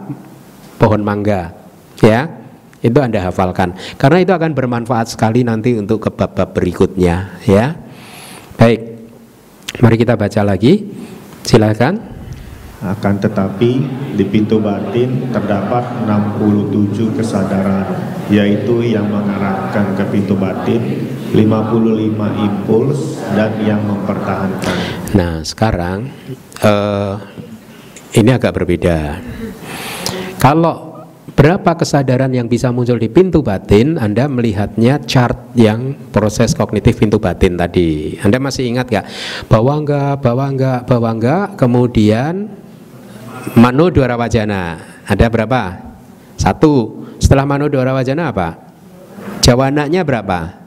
Pohon mangga. Ya. Itu Anda hafalkan. Karena itu akan bermanfaat sekali nanti untuk ke bab-bab berikutnya, ya. Baik. Mari kita baca lagi. Silakan. Akan tetapi di pintu batin terdapat 67 kesadaran yaitu yang mengarahkan ke pintu batin 55 impuls dan yang mempertahankan. Nah, sekarang uh, ini agak berbeda. Kalau berapa kesadaran yang bisa muncul di pintu batin, Anda melihatnya chart yang proses kognitif pintu batin tadi. Anda masih ingat gak? Bawa enggak, bawa enggak, bawa enggak, kemudian Manu Dwara Wajana ada berapa? Satu. Setelah Manu Dwara Wajana apa? Jawananya berapa?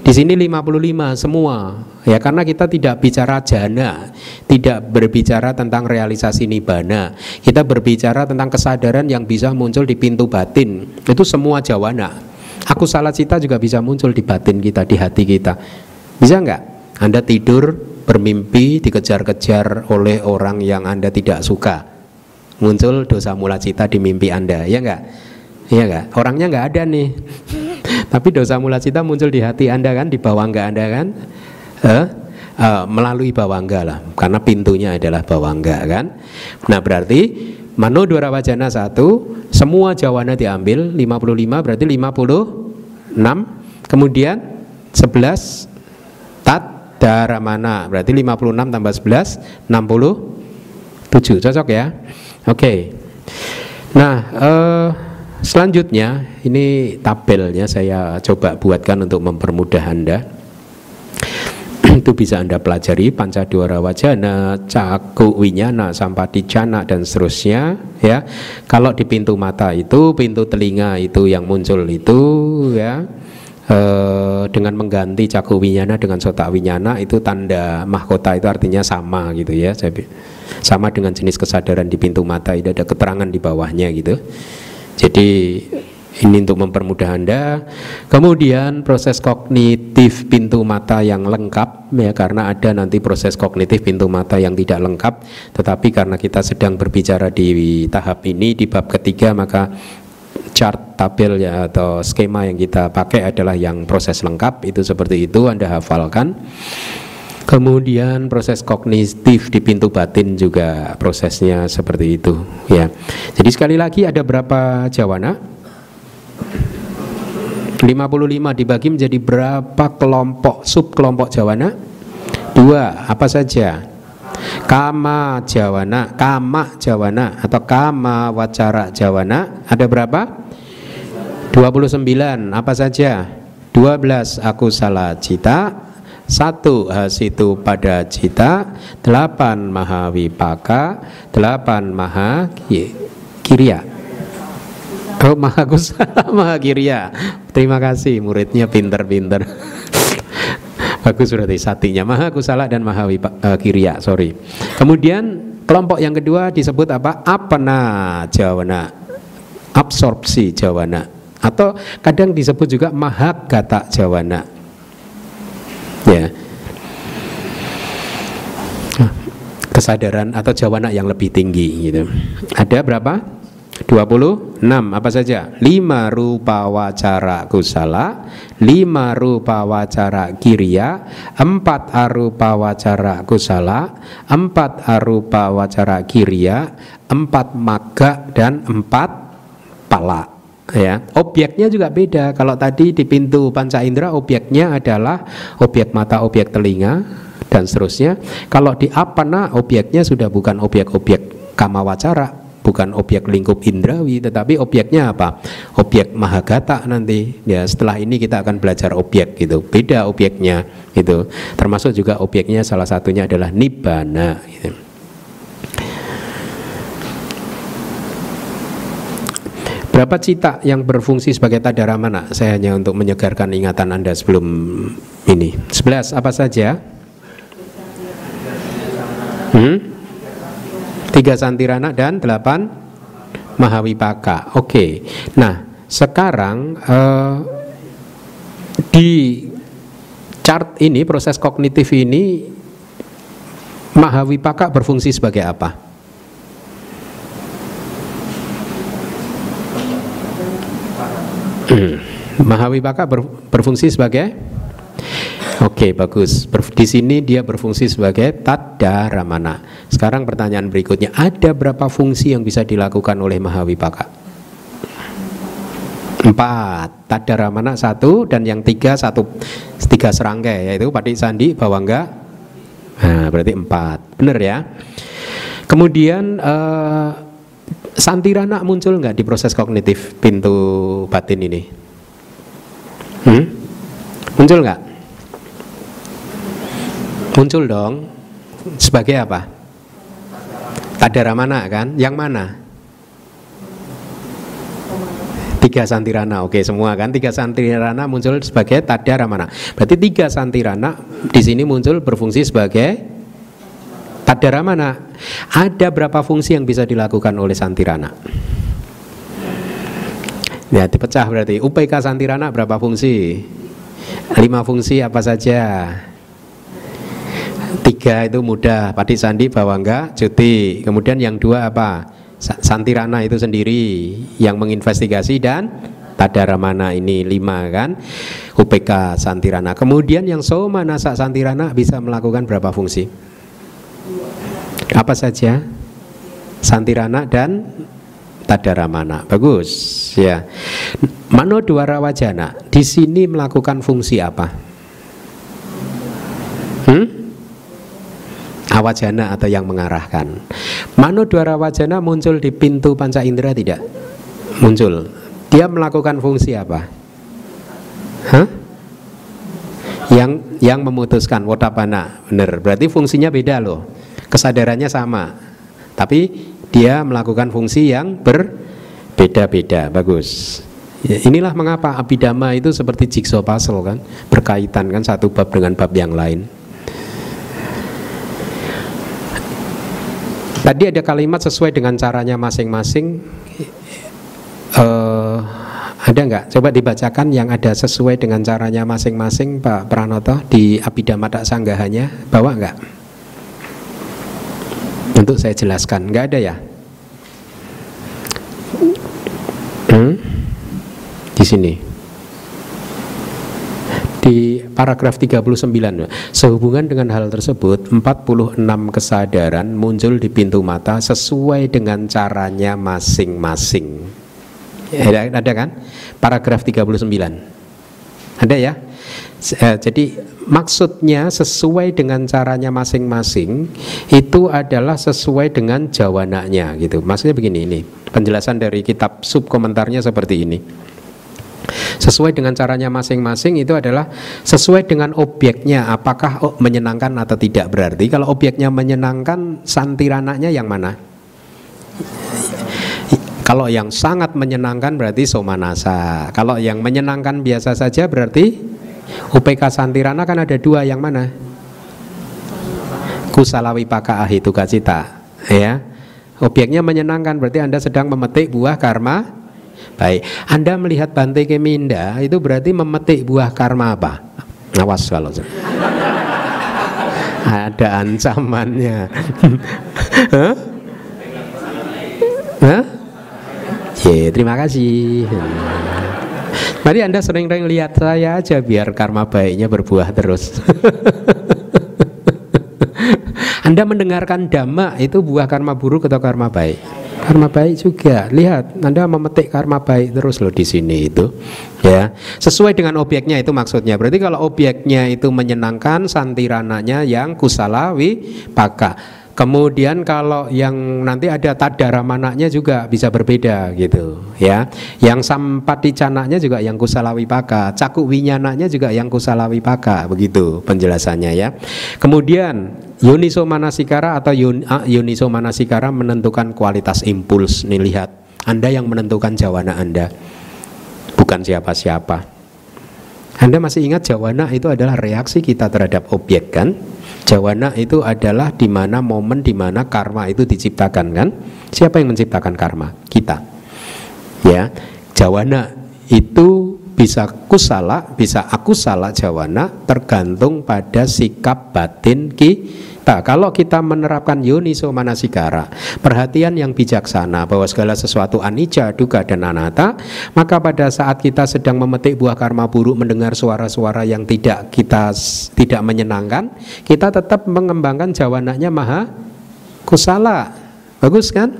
Di sini 55 semua. Ya karena kita tidak bicara jana, tidak berbicara tentang realisasi nibana. Kita berbicara tentang kesadaran yang bisa muncul di pintu batin. Itu semua jawana. Aku salah cita juga bisa muncul di batin kita, di hati kita. Bisa nggak? Anda tidur bermimpi dikejar-kejar oleh orang yang Anda tidak suka muncul dosa mula cita di mimpi Anda, ya enggak? Iya enggak? Orangnya enggak ada nih. [LAUGHS] Tapi dosa mula cita muncul di hati Anda kan, di bawah enggak Anda kan? Eh? Uh, melalui bawangga lah karena pintunya adalah bawangga kan nah berarti Mano Dwara Wajana satu semua jawana diambil 55 berarti 56 kemudian 11 tat daramana berarti 56 tambah 11 67 cocok ya Oke. Nah, uh, selanjutnya ini tabelnya saya coba buatkan untuk mempermudah Anda. [CLEARS THROAT] Itu bisa Anda pelajari Pancadwara Wajana, Caku Winyana, Sampadicana dan seterusnya ya. Kalau di pintu mata itu, pintu telinga itu yang muncul itu ya. Uh, dengan mengganti caku winyana dengan sota winyana itu tanda mahkota itu artinya sama gitu ya sama dengan jenis kesadaran di pintu mata itu ada keterangan di bawahnya gitu jadi ini untuk mempermudah Anda. Kemudian proses kognitif pintu mata yang lengkap ya karena ada nanti proses kognitif pintu mata yang tidak lengkap, tetapi karena kita sedang berbicara di tahap ini di bab ketiga maka chart tabel ya atau skema yang kita pakai adalah yang proses lengkap itu seperti itu Anda hafalkan. Kemudian proses kognitif di pintu batin juga prosesnya seperti itu ya. Jadi sekali lagi ada berapa jawana? 55 dibagi menjadi berapa kelompok sub kelompok jawana? Dua, apa saja? Kama jawana, kama jawana atau kama wacara jawana ada berapa? 29, apa saja? 12 aku salah cita, satu hasitu pada cita. Delapan mahawipaka. Delapan maha kiria. Oh maha kusala [LAUGHS] maha kiria. Terima kasih muridnya pinter-pinter. [LAUGHS] Bagus berarti satinya. Maha kusala dan maha uh, kiria sorry. Kemudian kelompok yang kedua disebut apa? Apana jawana. Absorpsi jawana. Atau kadang disebut juga mahagata jawana ya kesadaran atau jawana yang lebih tinggi gitu. Ada berapa? 26 apa saja? 5 rupa wacara kusala, 5 rupa wacara kiria, 4 arupa wacara kusala, 4 arupa wacara kiria, 4 maga dan 4 pala ya objeknya juga beda. Kalau tadi di pintu panca indera objeknya adalah objek mata objek telinga dan seterusnya. Kalau di apana objeknya sudah bukan objek-objek kamawacara bukan objek lingkup indrawi tetapi objeknya apa? Objek mahagata nanti. Ya setelah ini kita akan belajar objek gitu. Beda objeknya itu termasuk juga objeknya salah satunya adalah nibbana gitu. Berapa cita yang berfungsi sebagai tadara mana? Saya hanya untuk menyegarkan ingatan Anda sebelum ini. 11 apa saja? Hmm? Tiga santirana dan delapan mahawipaka. Oke. Okay. Nah, sekarang uh, di chart ini proses kognitif ini mahawipaka berfungsi sebagai apa? Mahawipaka ber, berfungsi sebagai Oke, bagus. Ber, di sini dia berfungsi sebagai tadaramana. Sekarang pertanyaan berikutnya, ada berapa fungsi yang bisa dilakukan oleh Mahawipaka? Empat. Tadaramana satu dan yang tiga satu tiga serangkai yaitu Pati Sandi, Bawangga. Nah, berarti empat. Benar ya? Kemudian uh, Santirana muncul nggak di proses kognitif pintu batin ini? Hmm? Muncul nggak? Muncul dong. Sebagai apa? Tadara mana kan? Yang mana? Tiga santirana, oke semua kan? Tiga santirana muncul sebagai tadara mana? Berarti tiga santirana di sini muncul berfungsi sebagai tadara mana? Ada berapa fungsi yang bisa dilakukan oleh santirana? Ya dipecah berarti UPK Santirana berapa fungsi? Lima fungsi apa saja? Tiga itu mudah, Padi Sandi Bawangga cuti. Kemudian yang dua apa? Santirana itu sendiri yang menginvestigasi dan Tadaramana ini lima kan UPK Santirana. Kemudian yang Soma Nasa Santirana bisa melakukan berapa fungsi? Apa saja? Santirana dan tadaramana. Bagus, ya. Mano dwara wajana di sini melakukan fungsi apa? Hmm? Awajana atau yang mengarahkan. Mano dwara wajana muncul di pintu panca indera tidak? Muncul. Dia melakukan fungsi apa? Hah? Yang yang memutuskan wotapana, benar. Berarti fungsinya beda loh. Kesadarannya sama. Tapi dia melakukan fungsi yang berbeda-beda. Bagus. Ya, inilah mengapa abidama itu seperti jigsaw puzzle kan, berkaitan kan satu bab dengan bab yang lain. Tadi ada kalimat sesuai dengan caranya masing-masing. Uh, ada nggak? Coba dibacakan yang ada sesuai dengan caranya masing-masing Pak Pranoto di Abhidhamma Tak Sanggahanya. Bawa nggak? Untuk saya jelaskan, nggak ada ya? Hmm? Di sini. Di paragraf 39 Sehubungan dengan hal tersebut 46 kesadaran muncul di pintu mata sesuai dengan caranya masing-masing ada, ada kan? Paragraf 39 Ada ya? Eh, jadi maksudnya sesuai dengan caranya masing-masing itu adalah sesuai dengan jawananya gitu. Maksudnya begini ini penjelasan dari kitab sub komentarnya seperti ini. Sesuai dengan caranya masing-masing itu adalah sesuai dengan objeknya apakah menyenangkan atau tidak berarti kalau objeknya menyenangkan santirananya yang mana? Kalau yang sangat menyenangkan berarti somanasa. Kalau yang menyenangkan biasa saja berarti UPK Santirana kan ada dua yang mana? Kusalawi Paka Ahituka Cita ya. Objeknya menyenangkan berarti Anda sedang memetik buah karma baik. Anda melihat Bante Keminda itu berarti memetik buah karma apa? Awas kalau ada ancamannya. [LAUGHS] Hah? Hah? Ya, terima kasih. Mari Anda sering-sering lihat saya aja biar karma baiknya berbuah terus. [LAUGHS] anda mendengarkan dhamma itu buah karma buruk atau karma baik? Karma baik juga. Lihat, Anda memetik karma baik terus loh di sini itu. Ya, sesuai dengan obyeknya itu maksudnya. Berarti kalau obyeknya itu menyenangkan, santirananya yang kusalawi paka Kemudian kalau yang nanti ada tadara manaknya juga bisa berbeda gitu ya. Yang sampati canaknya juga yang kusalawi paka, cakuk winyananya juga yang kusalawi paka begitu penjelasannya ya. Kemudian Yuniso manasikara atau yun, uh, Yuniso manasikara menentukan kualitas impuls. Nih lihat, Anda yang menentukan jawana Anda, bukan siapa-siapa. Anda masih ingat jawana itu adalah reaksi kita terhadap objek kan? Jawana itu adalah di mana momen di mana karma itu diciptakan kan? Siapa yang menciptakan karma? Kita. Ya. Jawana itu bisa kusala, bisa aku salah jawana tergantung pada sikap batin ki Nah, kalau kita menerapkan yoniso manasikara, perhatian yang bijaksana bahwa segala sesuatu anicca, duga dan anatta, maka pada saat kita sedang memetik buah karma buruk mendengar suara-suara yang tidak kita tidak menyenangkan, kita tetap mengembangkan jawananya maha kusala. Bagus kan?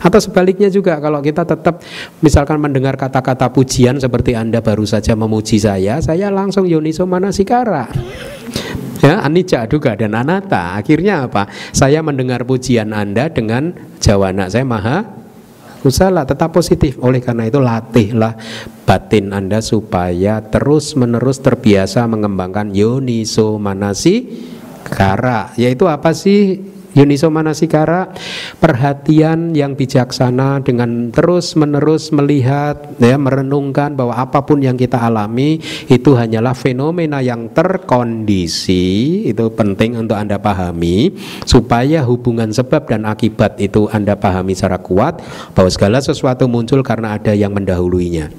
Atau sebaliknya juga kalau kita tetap misalkan mendengar kata-kata pujian seperti Anda baru saja memuji saya, saya langsung yoniso manasikara ya anicca duga dan anata. Akhirnya apa? Saya mendengar pujian anda dengan jawana saya maha kusala tetap positif. Oleh karena itu latihlah batin anda supaya terus menerus terbiasa mengembangkan yoniso manasi kara. Yaitu apa sih Yuniso manasikara perhatian yang bijaksana dengan terus menerus melihat ya merenungkan bahwa apa pun yang kita alami itu hanyalah fenomena yang terkondisi itu penting untuk Anda pahami supaya hubungan sebab dan akibat itu Anda pahami secara kuat bahwa segala sesuatu muncul karena ada yang mendahuluinya.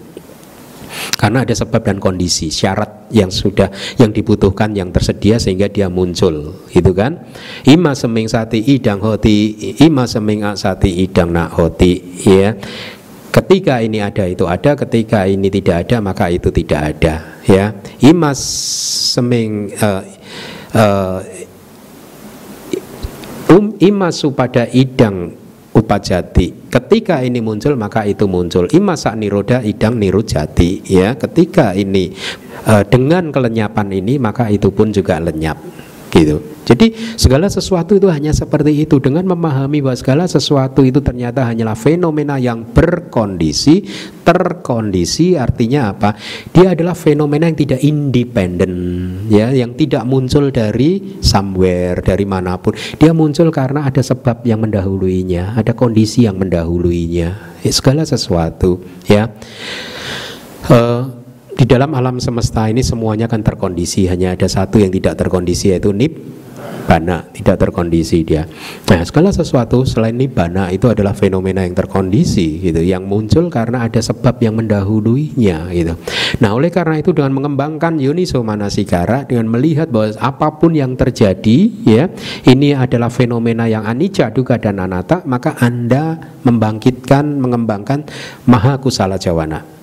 Karena ada sebab dan kondisi, syarat yang sudah yang dibutuhkan yang tersedia sehingga dia muncul, gitu kan? Ima seming sati idang hoti, ima seming sati idang nak hoti, ya. Ketika ini ada itu ada, ketika ini tidak ada maka itu tidak ada, ya. Ima seming uh, uh, um, imasu pada idang upajati. Ketika ini muncul maka itu muncul. Imasa niroda idang nirujati ya. Ketika ini uh, dengan kelenyapan ini maka itu pun juga lenyap gitu. Jadi segala sesuatu itu hanya seperti itu dengan memahami bahwa segala sesuatu itu ternyata hanyalah fenomena yang berkondisi, terkondisi artinya apa? Dia adalah fenomena yang tidak independen ya, yang tidak muncul dari somewhere, dari mana pun. Dia muncul karena ada sebab yang mendahuluinya, ada kondisi yang mendahuluinya. Ya, segala sesuatu ya. Uh, di dalam alam semesta ini semuanya kan terkondisi. Hanya ada satu yang tidak terkondisi yaitu nibbana tidak terkondisi dia. Nah segala sesuatu selain nibbana itu adalah fenomena yang terkondisi gitu. Yang muncul karena ada sebab yang mendahuluinya gitu. Nah oleh karena itu dengan mengembangkan yuniso manasikara dengan melihat bahwa apa pun yang terjadi ya ini adalah fenomena yang anicca duga dan anatta maka anda membangkitkan mengembangkan maha kusala jawana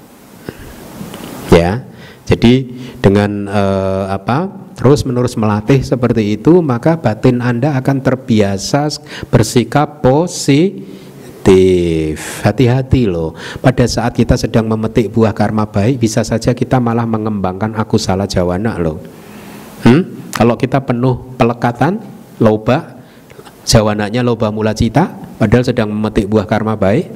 ya. Jadi dengan uh, apa terus menerus melatih seperti itu maka batin anda akan terbiasa bersikap positif. Hati-hati loh. Pada saat kita sedang memetik buah karma baik bisa saja kita malah mengembangkan aku salah jawana loh. Hmm? kalau kita penuh pelekatan loba jawananya loba mula cita padahal sedang memetik buah karma baik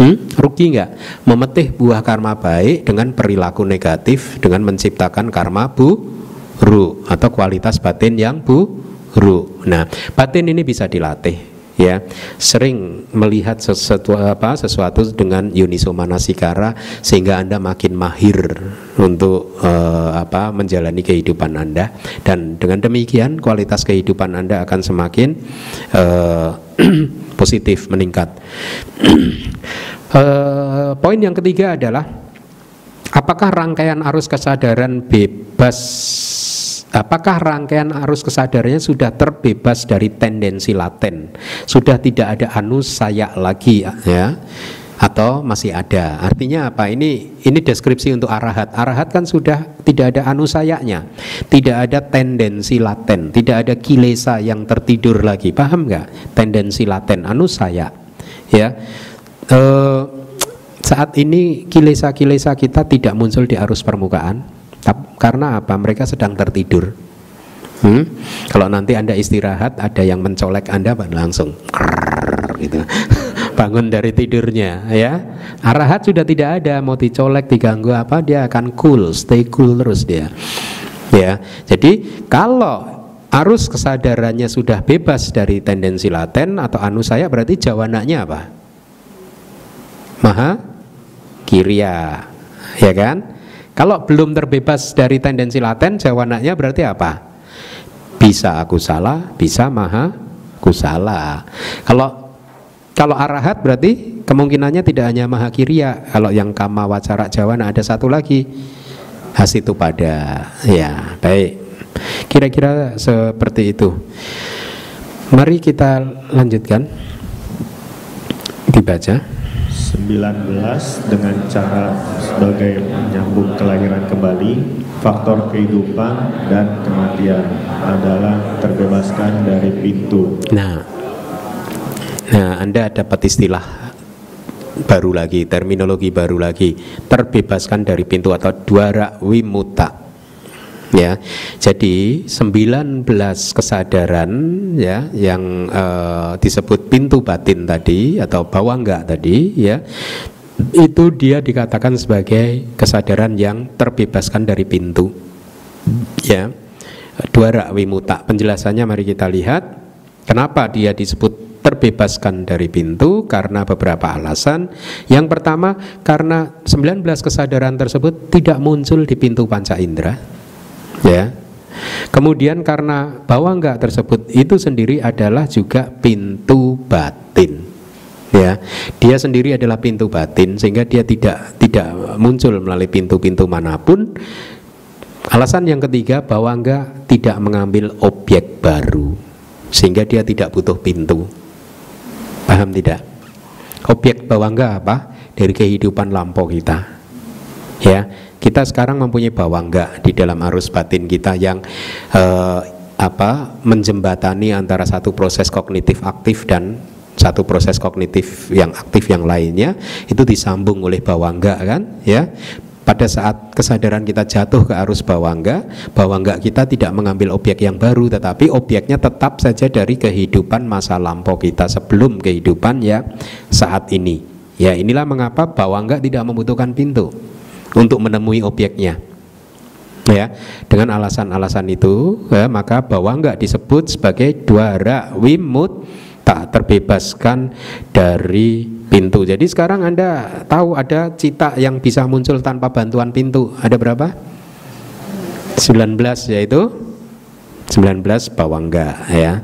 Hmm? Rugi nggak? Memetih buah karma baik dengan perilaku negatif dengan menciptakan karma buruk atau kualitas batin yang buruk. Nah, batin ini bisa dilatih ya sering melihat sesuatu apa sesuatu dengan yuniso manasikara sehingga anda makin mahir untuk uh, apa menjalani kehidupan anda dan dengan demikian kualitas kehidupan anda akan semakin uh, [CLEARS THROAT] positif meningkat. uh, [CLEARS THROAT] poin yang ketiga adalah apakah rangkaian arus kesadaran bebas apakah rangkaian arus kesadarannya sudah terbebas dari tendensi laten sudah tidak ada anus saya lagi ya atau masih ada. Artinya apa? Ini ini deskripsi untuk arahat. Arahat kan sudah tidak ada anusayanya, tidak ada tendensi laten, tidak ada kilesa yang tertidur lagi. Paham nggak? Tendensi laten anusaya. Ya. E, saat ini kilesa-kilesa kita tidak muncul di arus permukaan. Karena apa? Mereka sedang tertidur. Hmm? Kalau nanti Anda istirahat, ada yang mencolek Anda langsung gitu. Bangun dari tidurnya ya. Arahat sudah tidak ada mau dicolek diganggu apa dia akan cool stay cool terus dia ya. Jadi kalau arus kesadarannya sudah bebas dari tendensi laten atau anu saya berarti jawananya apa? Maha kiria ya kan? Kalau belum terbebas dari tendensi laten jawananya berarti apa? Bisa aku salah bisa maha kusala kalau kalau arahat berarti kemungkinannya tidak hanya mahakirya. Kalau yang kama wacara Jawa nah ada satu lagi hasitu pada. Ya, baik. Kira-kira seperti itu. Mari kita lanjutkan dibaca 19 dengan cara sebagai menyambung kelahiran kembali faktor kehidupan dan kematian adalah terbebaskan dari pintu Nah, nah Anda dapat istilah baru lagi, terminologi baru lagi, terbebaskan dari pintu atau duara wimuta. Ya, jadi 19 kesadaran ya yang eh, disebut pintu batin tadi atau bawangga tadi ya itu dia dikatakan sebagai kesadaran yang terbebaskan dari pintu. Ya duara wimuta penjelasannya mari kita lihat. Kenapa dia disebut terbebaskan dari pintu karena beberapa alasan. Yang pertama karena 19 kesadaran tersebut tidak muncul di pintu panca indera ya. Kemudian karena bawangga tersebut itu sendiri adalah juga pintu batin ya. Dia sendiri adalah pintu batin sehingga dia tidak tidak muncul melalui pintu-pintu mana pun. Alasan yang ketiga bawangga tidak mengambil objek baru sehingga dia tidak butuh pintu paham tidak? Objek bawangga apa? Dari kehidupan lampau kita. Ya kita sekarang mempunyai bawangga di dalam arus batin kita yang eh, apa menjembatani antara satu proses kognitif aktif dan satu proses kognitif yang aktif yang lainnya itu disambung oleh bawangga kan? Ya pada saat kesadaran kita jatuh ke arus bawangga bawangga kita tidak mengambil objek yang baru tetapi objeknya tetap saja dari kehidupan masa lampau kita sebelum kehidupan ya saat ini. Ya inilah mengapa bawangga tidak membutuhkan pintu untuk menemui objeknya ya dengan alasan-alasan itu ya, maka bawangga disebut sebagai duara wimut tak terbebaskan dari pintu. Jadi sekarang Anda tahu ada cita yang bisa muncul tanpa bantuan pintu. Ada berapa? 19 yaitu 19 bawangga ya.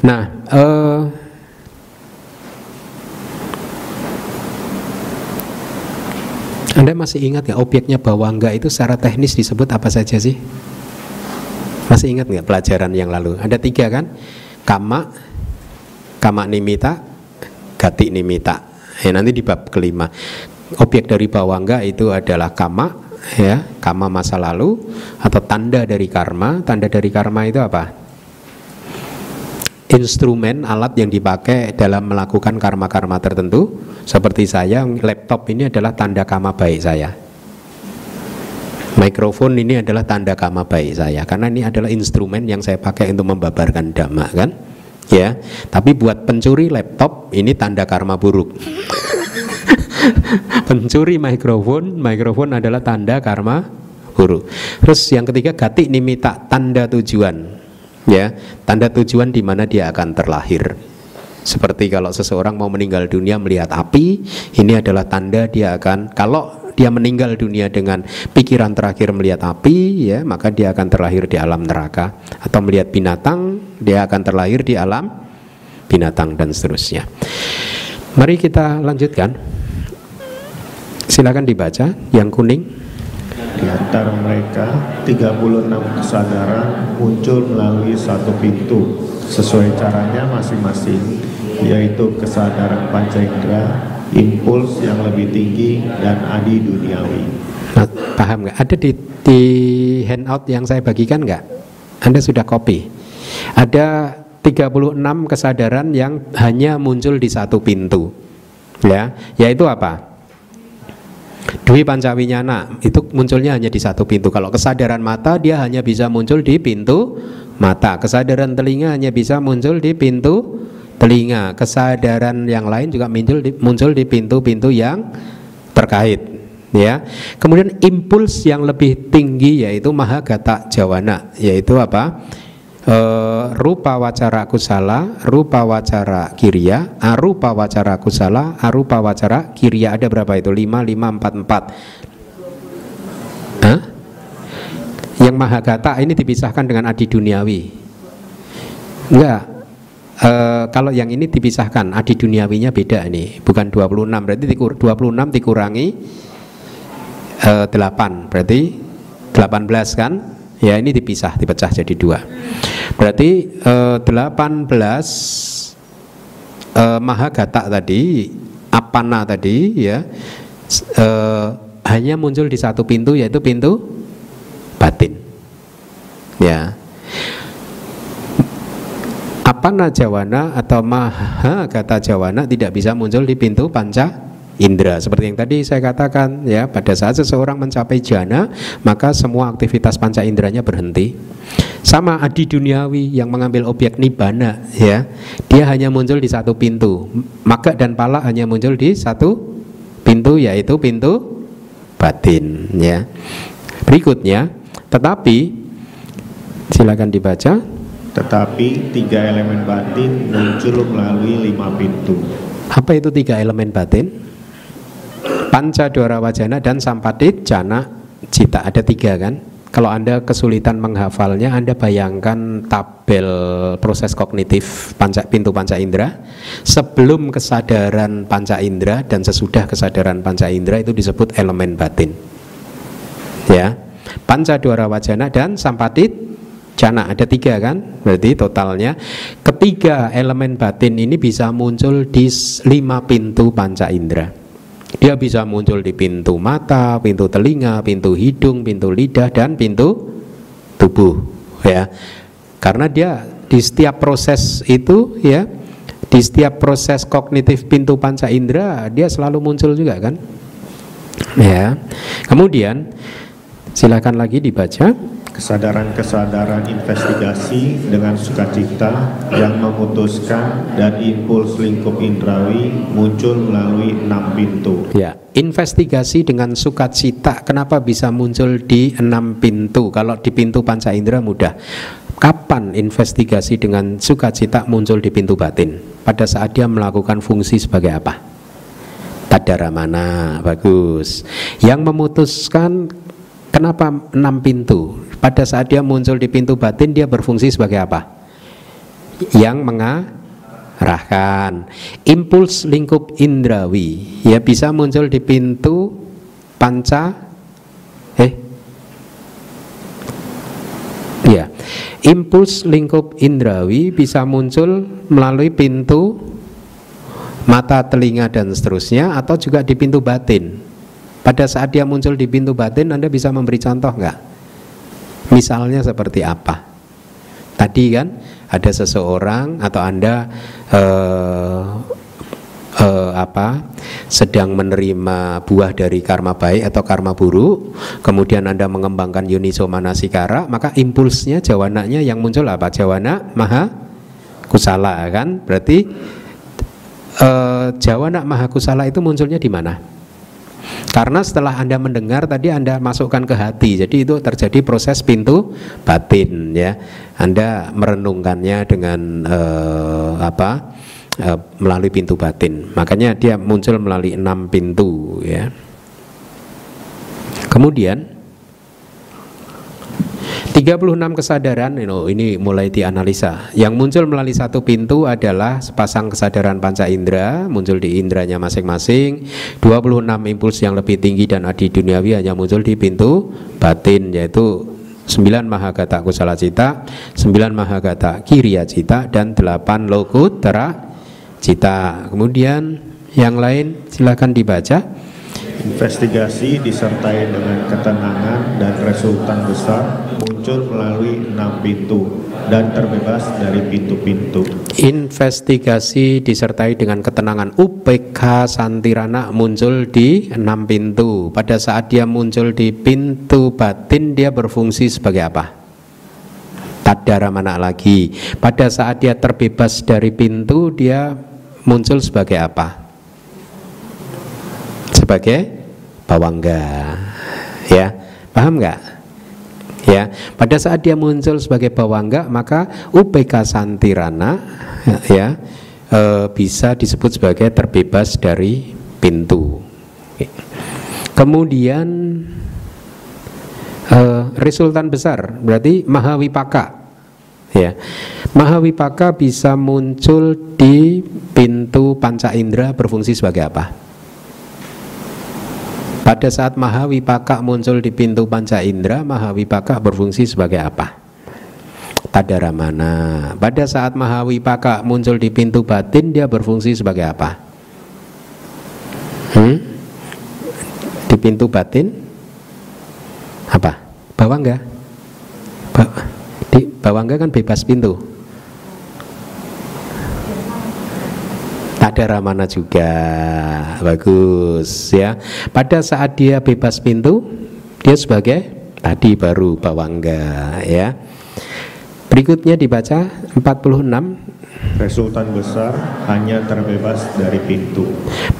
Nah, eh, Anda masih ingat nggak objeknya bawangga itu secara teknis disebut apa saja sih? Masih ingat nggak pelajaran yang lalu? Ada tiga kan? Kama, kama nimita, gati nimita. Ya, nanti di bab kelima. Objek dari bawangga itu adalah kama, ya, kama masa lalu atau tanda dari karma. Tanda dari karma itu apa? Instrumen alat yang dipakai dalam melakukan karma-karma tertentu. Seperti saya, laptop ini adalah tanda kama baik saya. Mikrofon ini adalah tanda kama baik saya karena ini adalah instrumen yang saya pakai untuk membabarkan dhamma kan ya. Tapi buat pencuri laptop ini tanda karma buruk. [LAUGHS] Pencuri mikrofon mikrofon adalah tanda karma buruk. Terus yang ketiga gati nimita tanda tujuan. Ya. Tanda tujuan di mana dia akan terlahir. Seperti kalau seseorang mau meninggal dunia melihat api ini adalah tanda dia akan kalau dia meninggal dunia dengan pikiran terakhir melihat api ya maka dia akan terlahir di alam neraka. Atau melihat binatang dia akan terlahir di alam binatang dan seterusnya. Mari kita lanjutkan. Silakan dibaca yang kuning. Di antara mereka, 36 kesadaran muncul melalui satu pintu. Sesuai caranya masing-masing, yaitu kesadaran panca indera, impuls yang lebih tinggi, dan adi duniawi. Nah, paham nggak ada di, di handout yang saya bagikan nggak Anda sudah copy ada 36 kesadaran yang hanya muncul di satu pintu ya yaitu apa Dwi Pancawinyana itu munculnya hanya di satu pintu. Kalau kesadaran mata dia hanya bisa muncul di pintu mata. Kesadaran telinga hanya bisa muncul di pintu telinga. Kesadaran yang lain juga muncul di, muncul di pintu-pintu yang terkait. Ya, kemudian impuls yang lebih tinggi yaitu Mahagata Jawana, yaitu apa? e, rupa wacara kusala, rupa wacara kirya, arupa wacara kusala, arupa wacara kirya ada berapa itu? 5 5 4 4. Hah? Yang mahagata ini dipisahkan dengan adi duniawi. Enggak. E, kalau yang ini dipisahkan, adi duniawinya beda ini, bukan 26. Berarti 26 dikurangi e, 8, berarti 18 kan? Ya ini dipisah, dipecah jadi dua. Berarti eh, 18 eh, Mahagata tadi, Apana tadi ya eh, hanya muncul di satu pintu yaitu pintu batin. Ya. Apana Jawana atau Mahagata Jawana tidak bisa muncul di pintu panca indera? Seperti yang tadi saya katakan ya pada saat seseorang mencapai jana maka semua aktivitas panca inderanya berhenti. Sama adi duniawi yang mengambil objek nibana ya dia hanya muncul di satu pintu. Maka dan pala hanya muncul di satu pintu yaitu pintu batin ya. Berikutnya tetapi silakan dibaca tetapi tiga elemen batin muncul melalui lima pintu. Apa itu tiga elemen batin? Panca dora wajana dan sampatit jana cita. Ada tiga kan? Kalau anda kesulitan menghafalnya anda bayangkan tabel proses kognitif panca pintu panca indera. Sebelum kesadaran panca indera dan sesudah kesadaran panca indera itu disebut elemen batin. Ya. Panca dora wajana dan sampatit jana ada tiga kan berarti totalnya ketiga elemen batin ini bisa muncul di lima pintu panca indera dia bisa muncul di pintu mata, pintu telinga, pintu hidung, pintu lidah dan pintu tubuh ya. Karena dia di setiap proses itu ya, di setiap proses kognitif pintu panca indera dia selalu muncul juga kan? Ya. Kemudian silakan lagi dibaca kesadaran-kesadaran investigasi dengan sukacita yang memutuskan dan impuls lingkup indrawi muncul melalui enam pintu. Ya, investigasi dengan sukacita kenapa bisa muncul di enam pintu? Kalau di pintu panca indera mudah. Kapan investigasi dengan sukacita muncul di pintu batin? Pada saat dia melakukan fungsi sebagai apa? Tadara mana? Bagus. Yang memutuskan kenapa enam pintu? pada saat dia muncul di pintu batin dia berfungsi sebagai apa? Yang mengarahkan impuls lingkup indrawi ya bisa muncul di pintu panca eh ya impuls lingkup indrawi bisa muncul melalui pintu mata telinga dan seterusnya atau juga di pintu batin pada saat dia muncul di pintu batin Anda bisa memberi contoh nggak Misalnya seperti apa? Tadi kan ada seseorang atau anda eh, eh, apa sedang menerima buah dari karma baik atau karma buruk, kemudian anda mengembangkan yuniso manasikara, maka impulsnya jawananya yang muncul apa? Jawana maha kusala kan? Berarti eh, jawana maha kusala itu munculnya di mana? Karena setelah Anda mendengar tadi Anda masukkan ke hati. Jadi itu terjadi proses pintu batin ya. Anda merenungkannya dengan uh, apa? Uh, melalui pintu batin. Makanya dia muncul melalui enam pintu ya. Kemudian 36 kesadaran ini mulai dianalisa. Yang muncul melalui satu pintu adalah sepasang kesadaran panca indera muncul di indranya masing-masing. 26 impuls yang lebih tinggi dan adi duniawi hanya muncul di pintu batin yaitu 9 mahagata kusala cita, 9 mahagata kiriya cita dan 8 lokutera cita. Kemudian yang lain silakan dibaca. Investigasi disertai dengan ketenangan dan resultan besar muncul melalui enam pintu dan terbebas dari pintu-pintu. Investigasi disertai dengan ketenangan UPK Santirana muncul di enam pintu. Pada saat dia muncul di pintu batin dia berfungsi sebagai apa? Tadara mana lagi? Pada saat dia terbebas dari pintu dia muncul sebagai apa? Sebagai bawangga. Ya paham nggak? Ya pada saat dia muncul sebagai bawangga maka UPK Santirana ya e, bisa disebut sebagai terbebas dari pintu. Kemudian e, resultan besar berarti Mahawipaka. Ya Mahawipaka bisa muncul di pintu panca indera berfungsi sebagai apa Pada saat Mahawipaka muncul di pintu panca indera, Mahawipaka berfungsi sebagai apa? Tadaramana. Pada saat Mahawipaka muncul di pintu batin, dia berfungsi sebagai apa? Hmm? Di pintu batin apa? Bawangga. Ba di Bawangga kan bebas pintu. Ada ramana juga bagus ya pada saat dia bebas pintu dia sebagai tadi baru bawangga ya berikutnya dibaca 46 Resultan besar hanya terbebas dari pintu.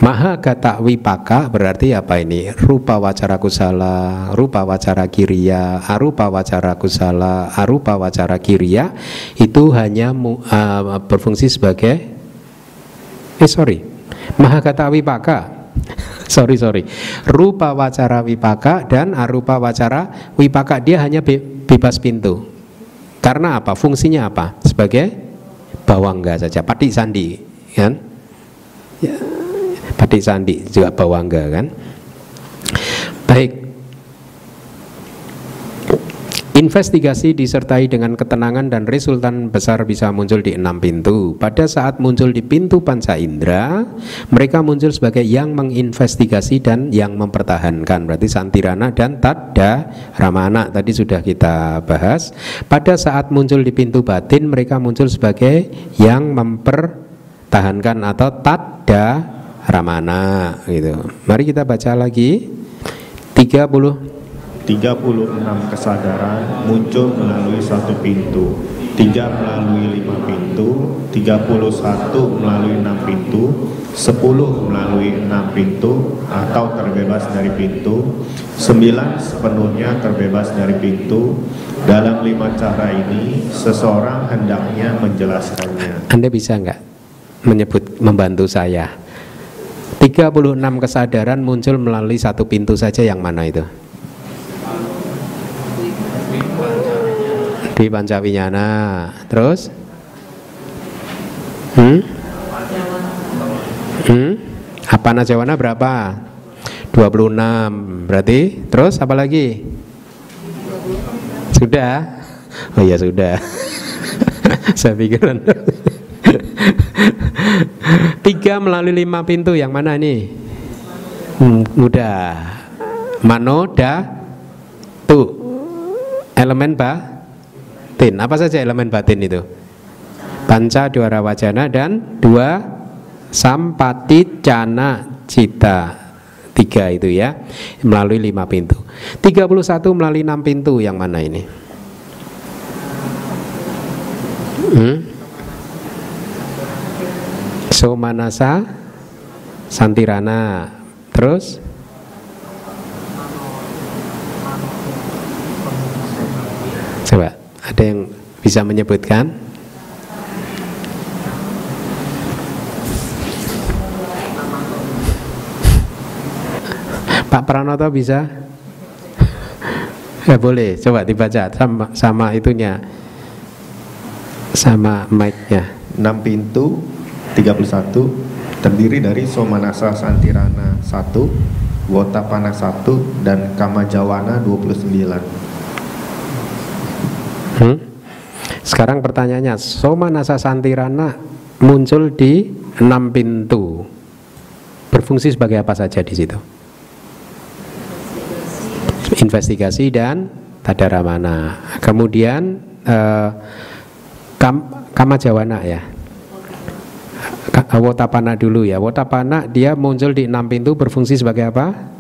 Maha kata wipaka berarti apa ini? Rupa wacara kusala, rupa wacara kiriya, arupa wacara kusala, arupa wacara kiriya itu hanya uh, berfungsi sebagai eh sorry. Maha kata wipaka [LAUGHS] sorry sorry. Rupa wacara wipaka dan arupa wacara wipaka dia hanya be bebas pintu. Karena apa? Fungsinya apa? Sebagai bawangga saja. Patik sandi kan? Ya, patik sandi juga bawangga kan? Baik Investigasi disertai dengan ketenangan dan resultan besar bisa muncul di enam pintu. Pada saat muncul di pintu panca indera, mereka muncul sebagai yang menginvestigasi dan yang mempertahankan. Berarti santirana dan tadda ramana tadi sudah kita bahas. Pada saat muncul di pintu batin, mereka muncul sebagai yang mempertahankan atau tadda ramana gitu. Mari kita baca lagi 30 36 kesadaran muncul melalui satu pintu, tiga melalui lima pintu, 31 melalui enam pintu, 10 melalui enam pintu atau terbebas dari pintu, 9 sepenuhnya terbebas dari pintu. Dalam lima cara ini, seseorang hendaknya menjelaskannya. Anda bisa nggak menyebut membantu saya? 36 kesadaran muncul melalui satu pintu saja yang mana itu? Di Pancawinyana terus? Hmm? Hmm? apa najawana berapa? 26 berarti terus apa lagi? Sudah? Oh ya sudah. [LAUGHS] Saya pikir tiga melalui lima pintu. Yang mana nih hmm, mudah. Mano da tu. Elemen ba batin. Apa saja elemen batin itu? Panca dua wajana dan dua sampati cana cita tiga itu ya melalui lima pintu 31 melalui enam pintu yang mana ini hmm? Somanasa Santirana terus coba ada yang bisa menyebutkan? Pak Pranoto bisa? ya boleh, coba dibaca sama sama itunya. Sama mic-nya. 6 pintu 31 terdiri dari Somanasa Santirana 1, Wotapana 1 dan Kamajawana 29. Hmm? Sekarang pertanyaannya, Soma Nasa Santirana muncul di enam pintu. Berfungsi sebagai apa saja di situ? Investigasi dan tadaramana. Kemudian eh, kam, kamajawana ya. Wotapana dulu ya. Wotapana dia muncul di enam pintu berfungsi sebagai apa?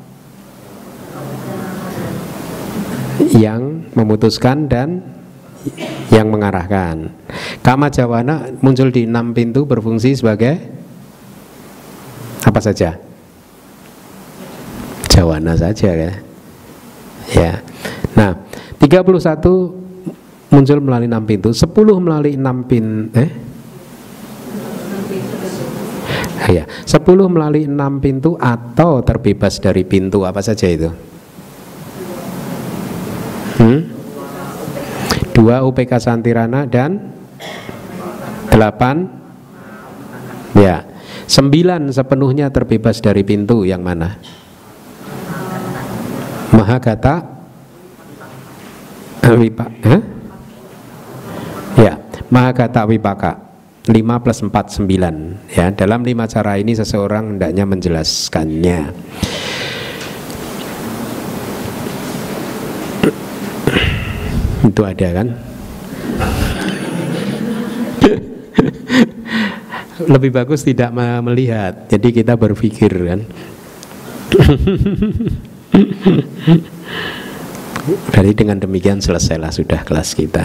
Yang memutuskan dan yang mengarahkan. Kama Jawana muncul di enam pintu berfungsi sebagai apa saja? Jawana saja ya. Ya. Nah, 31 muncul melalui enam pintu, 10 melalui enam pin eh Ya, 10 melalui enam pintu atau terbebas dari pintu apa saja itu? Hmm? Dua UPK Santirana dan delapan ya sembilan sepenuhnya terbebas dari pintu yang mana? Mahagata Wipa, eh? Ya, Mahagata Wipaka 5 plus 4 9 ya. Dalam lima cara ini seseorang hendaknya menjelaskannya itu ada kan? Lebih bagus tidak melihat. Jadi kita berpikir kan? Jadi dengan demikian selesailah sudah kelas kita.